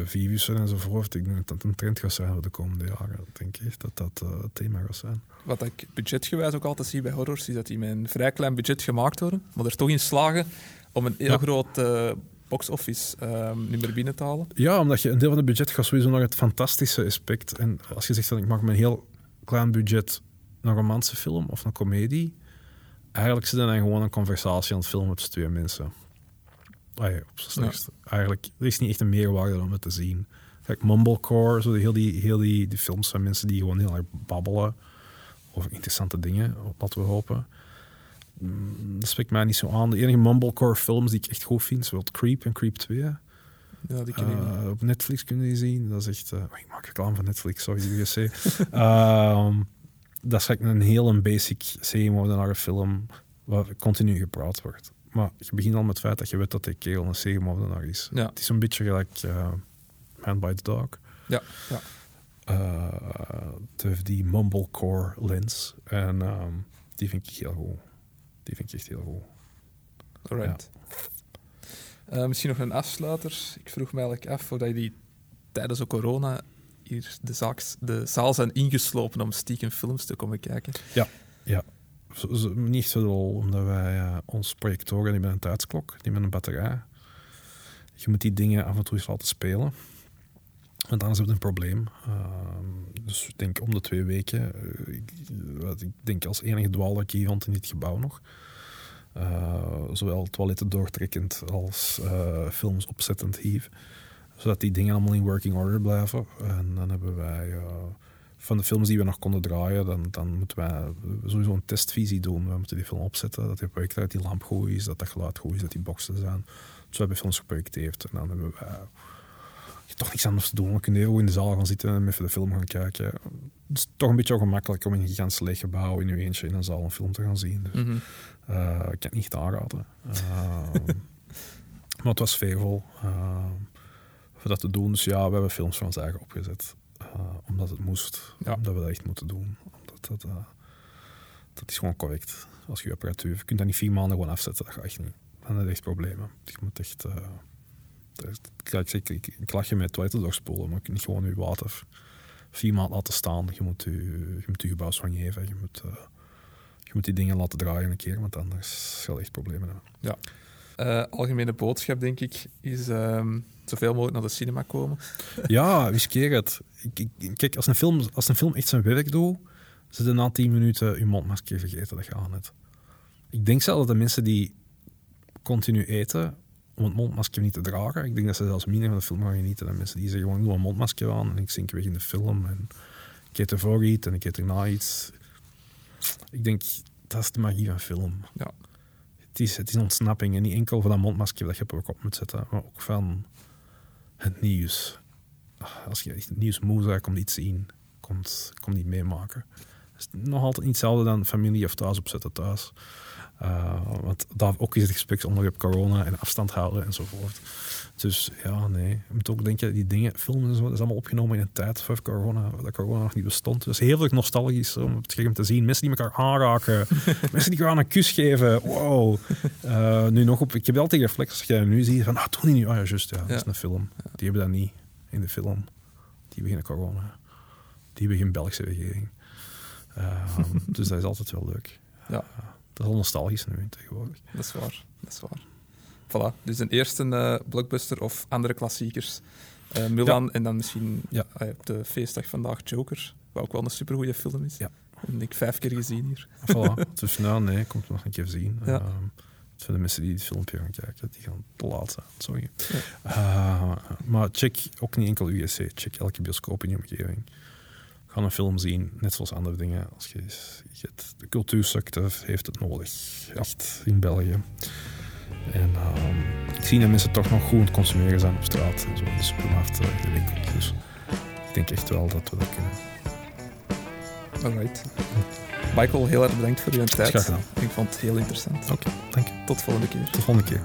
eh, virussen enzovoort. Ik denk dat dat een trend gaat zijn voor de komende jaren. Ik denk echt dat dat eh, het thema gaat zijn. Wat ik budgetgewijs ook altijd zie bij horrors, is dat die met een vrij klein budget gemaakt worden, maar er toch in slagen om een heel Ja. groot box-office ehm, nummer binnen te halen. Ja, omdat je een deel van het budget gaat sowieso naar het fantastische aspect. En als je zegt dat ik maak met een heel klein budget een romantische film of een komedie, eigenlijk zit er dan gewoon een conversatie aan het filmen tussen twee mensen. Ah ja, op zijn slechtst. Eigenlijk, er is niet echt een meerwaarde om het te zien. Kijk, Mumblecore, zo die, heel, die, heel die, die films van mensen die gewoon heel erg babbelen over interessante dingen, wat we hopen. Mm, Dat spreekt mij niet zo aan. De enige Mumblecore films die ik echt goed vind, zoals Creep en Creep 2. Ja, die ken niet. Eh, op Netflix kunnen die zien. Dat is echt... oh, ik maak reclame van Netflix, sorry, USC. Ehm dat is eigenlijk een heel een basic C-moordenaar film waar continu gepraat wordt. Maar je begint al met het feit dat je weet dat die kerel een C-moordenaar is. Ja. Het is een beetje gelijk eh, Man Bites Dog. Ja, ja. Het heeft die mumblecore lens. En ehm, die vind ik heel goed. Die vind ik echt heel goed. Alright. Eh, misschien nog een afsluiter. Ik vroeg me eigenlijk af, voordat jullie tijdens de corona hier de, zaak, de zaal zijn ingeslopen om stiekem films te komen kijken. Zo- zo- niet zo dol, omdat wij eh, ons projectoren die met een tijdsklok, die met een batterij. Je moet die dingen af en toe eens laten spelen. Want anders heb je een probleem. Ehm, dus ik denk om de twee weken. eh, ik, wat ik denk als enige dwaal ik hier rond in dit gebouw nog. Eh, zowel toiletten doortrekkend als films opzettend hier. Zodat die dingen allemaal in working order blijven. En dan hebben wij van de films die we nog konden draaien, dan, dan moeten wij sowieso een testvisie doen. We moeten die film opzetten, dat die projector, dat die lamp goed is, dat dat geluid goed is, dat die boxen zijn. Dus we hebben films geprojecteerd. En dan hebben wij je toch niks anders te doen. We kunnen heel goed in de zaal gaan zitten en even de film gaan kijken. Het is toch een beetje ongemakkelijk om in een gigantisch leeg gebouw in uw eentje in een zaal een film te gaan zien. Dus, Mhm. eh, ik kan het niet aanraden. Ehm, maar het was ehm, voor dat te doen. Dus ja, we hebben films van ons eigen opgezet. eh, omdat het moest. Ja. Omdat we dat echt moeten doen. Omdat dat, eh, dat is gewoon correct. Als je apparatuur... Je kunt dat niet vier maanden gewoon afzetten. Dat gaat echt niet. Dan heb je echt problemen. Je moet echt... dat is- kijk, ik, ik, ik lach je met toiletten doorspoelen, maar je kunt niet gewoon je water vier maanden laten staan. Je moet je, je, moet je gebouw soigneren. Je moet, je moet die dingen laten draaien een keer, want anders zal je echt problemen hebben. Eh, algemene boodschap, denk ik, is ehm, zoveel mogelijk naar de cinema komen. Ja, riskeer het. Kijk, als een, film, als een film echt zijn werk doet, zit er na tien minuten je mondmasker vergeten dat je aan hebt. Ik denk zelfs dat de mensen die continu eten, om het mondmasker niet te dragen, ik denk dat ze zelfs minder van de film gaan genieten dan mensen die zeggen gewoon, ik doe een mondmasker aan en ik zink weg in de film en ik eet ervoor iets en ik eet erna iets. Ik denk, dat is de magie van film. Ja. Het is, het is ontsnapping en niet enkel van dat mondmasker dat je op je kop moet zetten, maar ook van het nieuws. Als je het nieuws moe bent, kom niet zien. Komt, kom niet meemaken. Het is nog altijd niet hetzelfde dan familie of thuis opzetten thuis. Eh, want daar ook is het gespreksonderwerp corona en afstand houden enzovoort. Dus ja, nee. Je moet ook denken, die dingen, filmen en zo, dat is allemaal opgenomen in een tijd voor corona, dat corona nog niet bestond. Dus heel veel nostalgisch om op het scherm te zien. Mensen die elkaar aanraken, mensen die elkaar een kus geven. Wow. Eh, nu nog op, ik heb altijd reflex als je nu ziet van, ah, toen niet nu. Ah ja, juist, ja, dat is een film. Die hebben dat niet in de film. Die beginnen corona. Die geen Belgische regering. Eh, dus dat is altijd wel leuk. Ja. Dat is al nostalgisch nu tegenwoordig. Dat is waar. Dat is waar. Voilà. Dus een eerste eh, blockbuster of andere klassiekers. Eh Mulan en dan misschien Ja. ah ja, op de feestdag vandaag Joker. Wat ook wel een supergoeie film is. Ja. En ik vijf keer gezien hier. Voilà. dus nou, nee, komt nog een keer zien. Ja. Ehm, voor de mensen die dit filmpje gaan kijken, die gaan te laat zijn. Sorry. Eh, maar check ook niet enkel USC, check elke bioscoop in je omgeving. Ga een film zien, net zoals andere dingen. Als je, het, de cultuursector heeft het nodig, echt in België. En ehm, ik zie dat mensen toch nog goed aan het consumeren zijn op straat en zo in de supermarkt, eh, de winkel. Dus ik denk echt wel dat we dat kunnen. Alright. Michael, heel erg bedankt voor uw tijd. Graag gedaan. Ik vond het heel interessant. Oké, dank je. Tot volgende keer. Tot de volgende keer.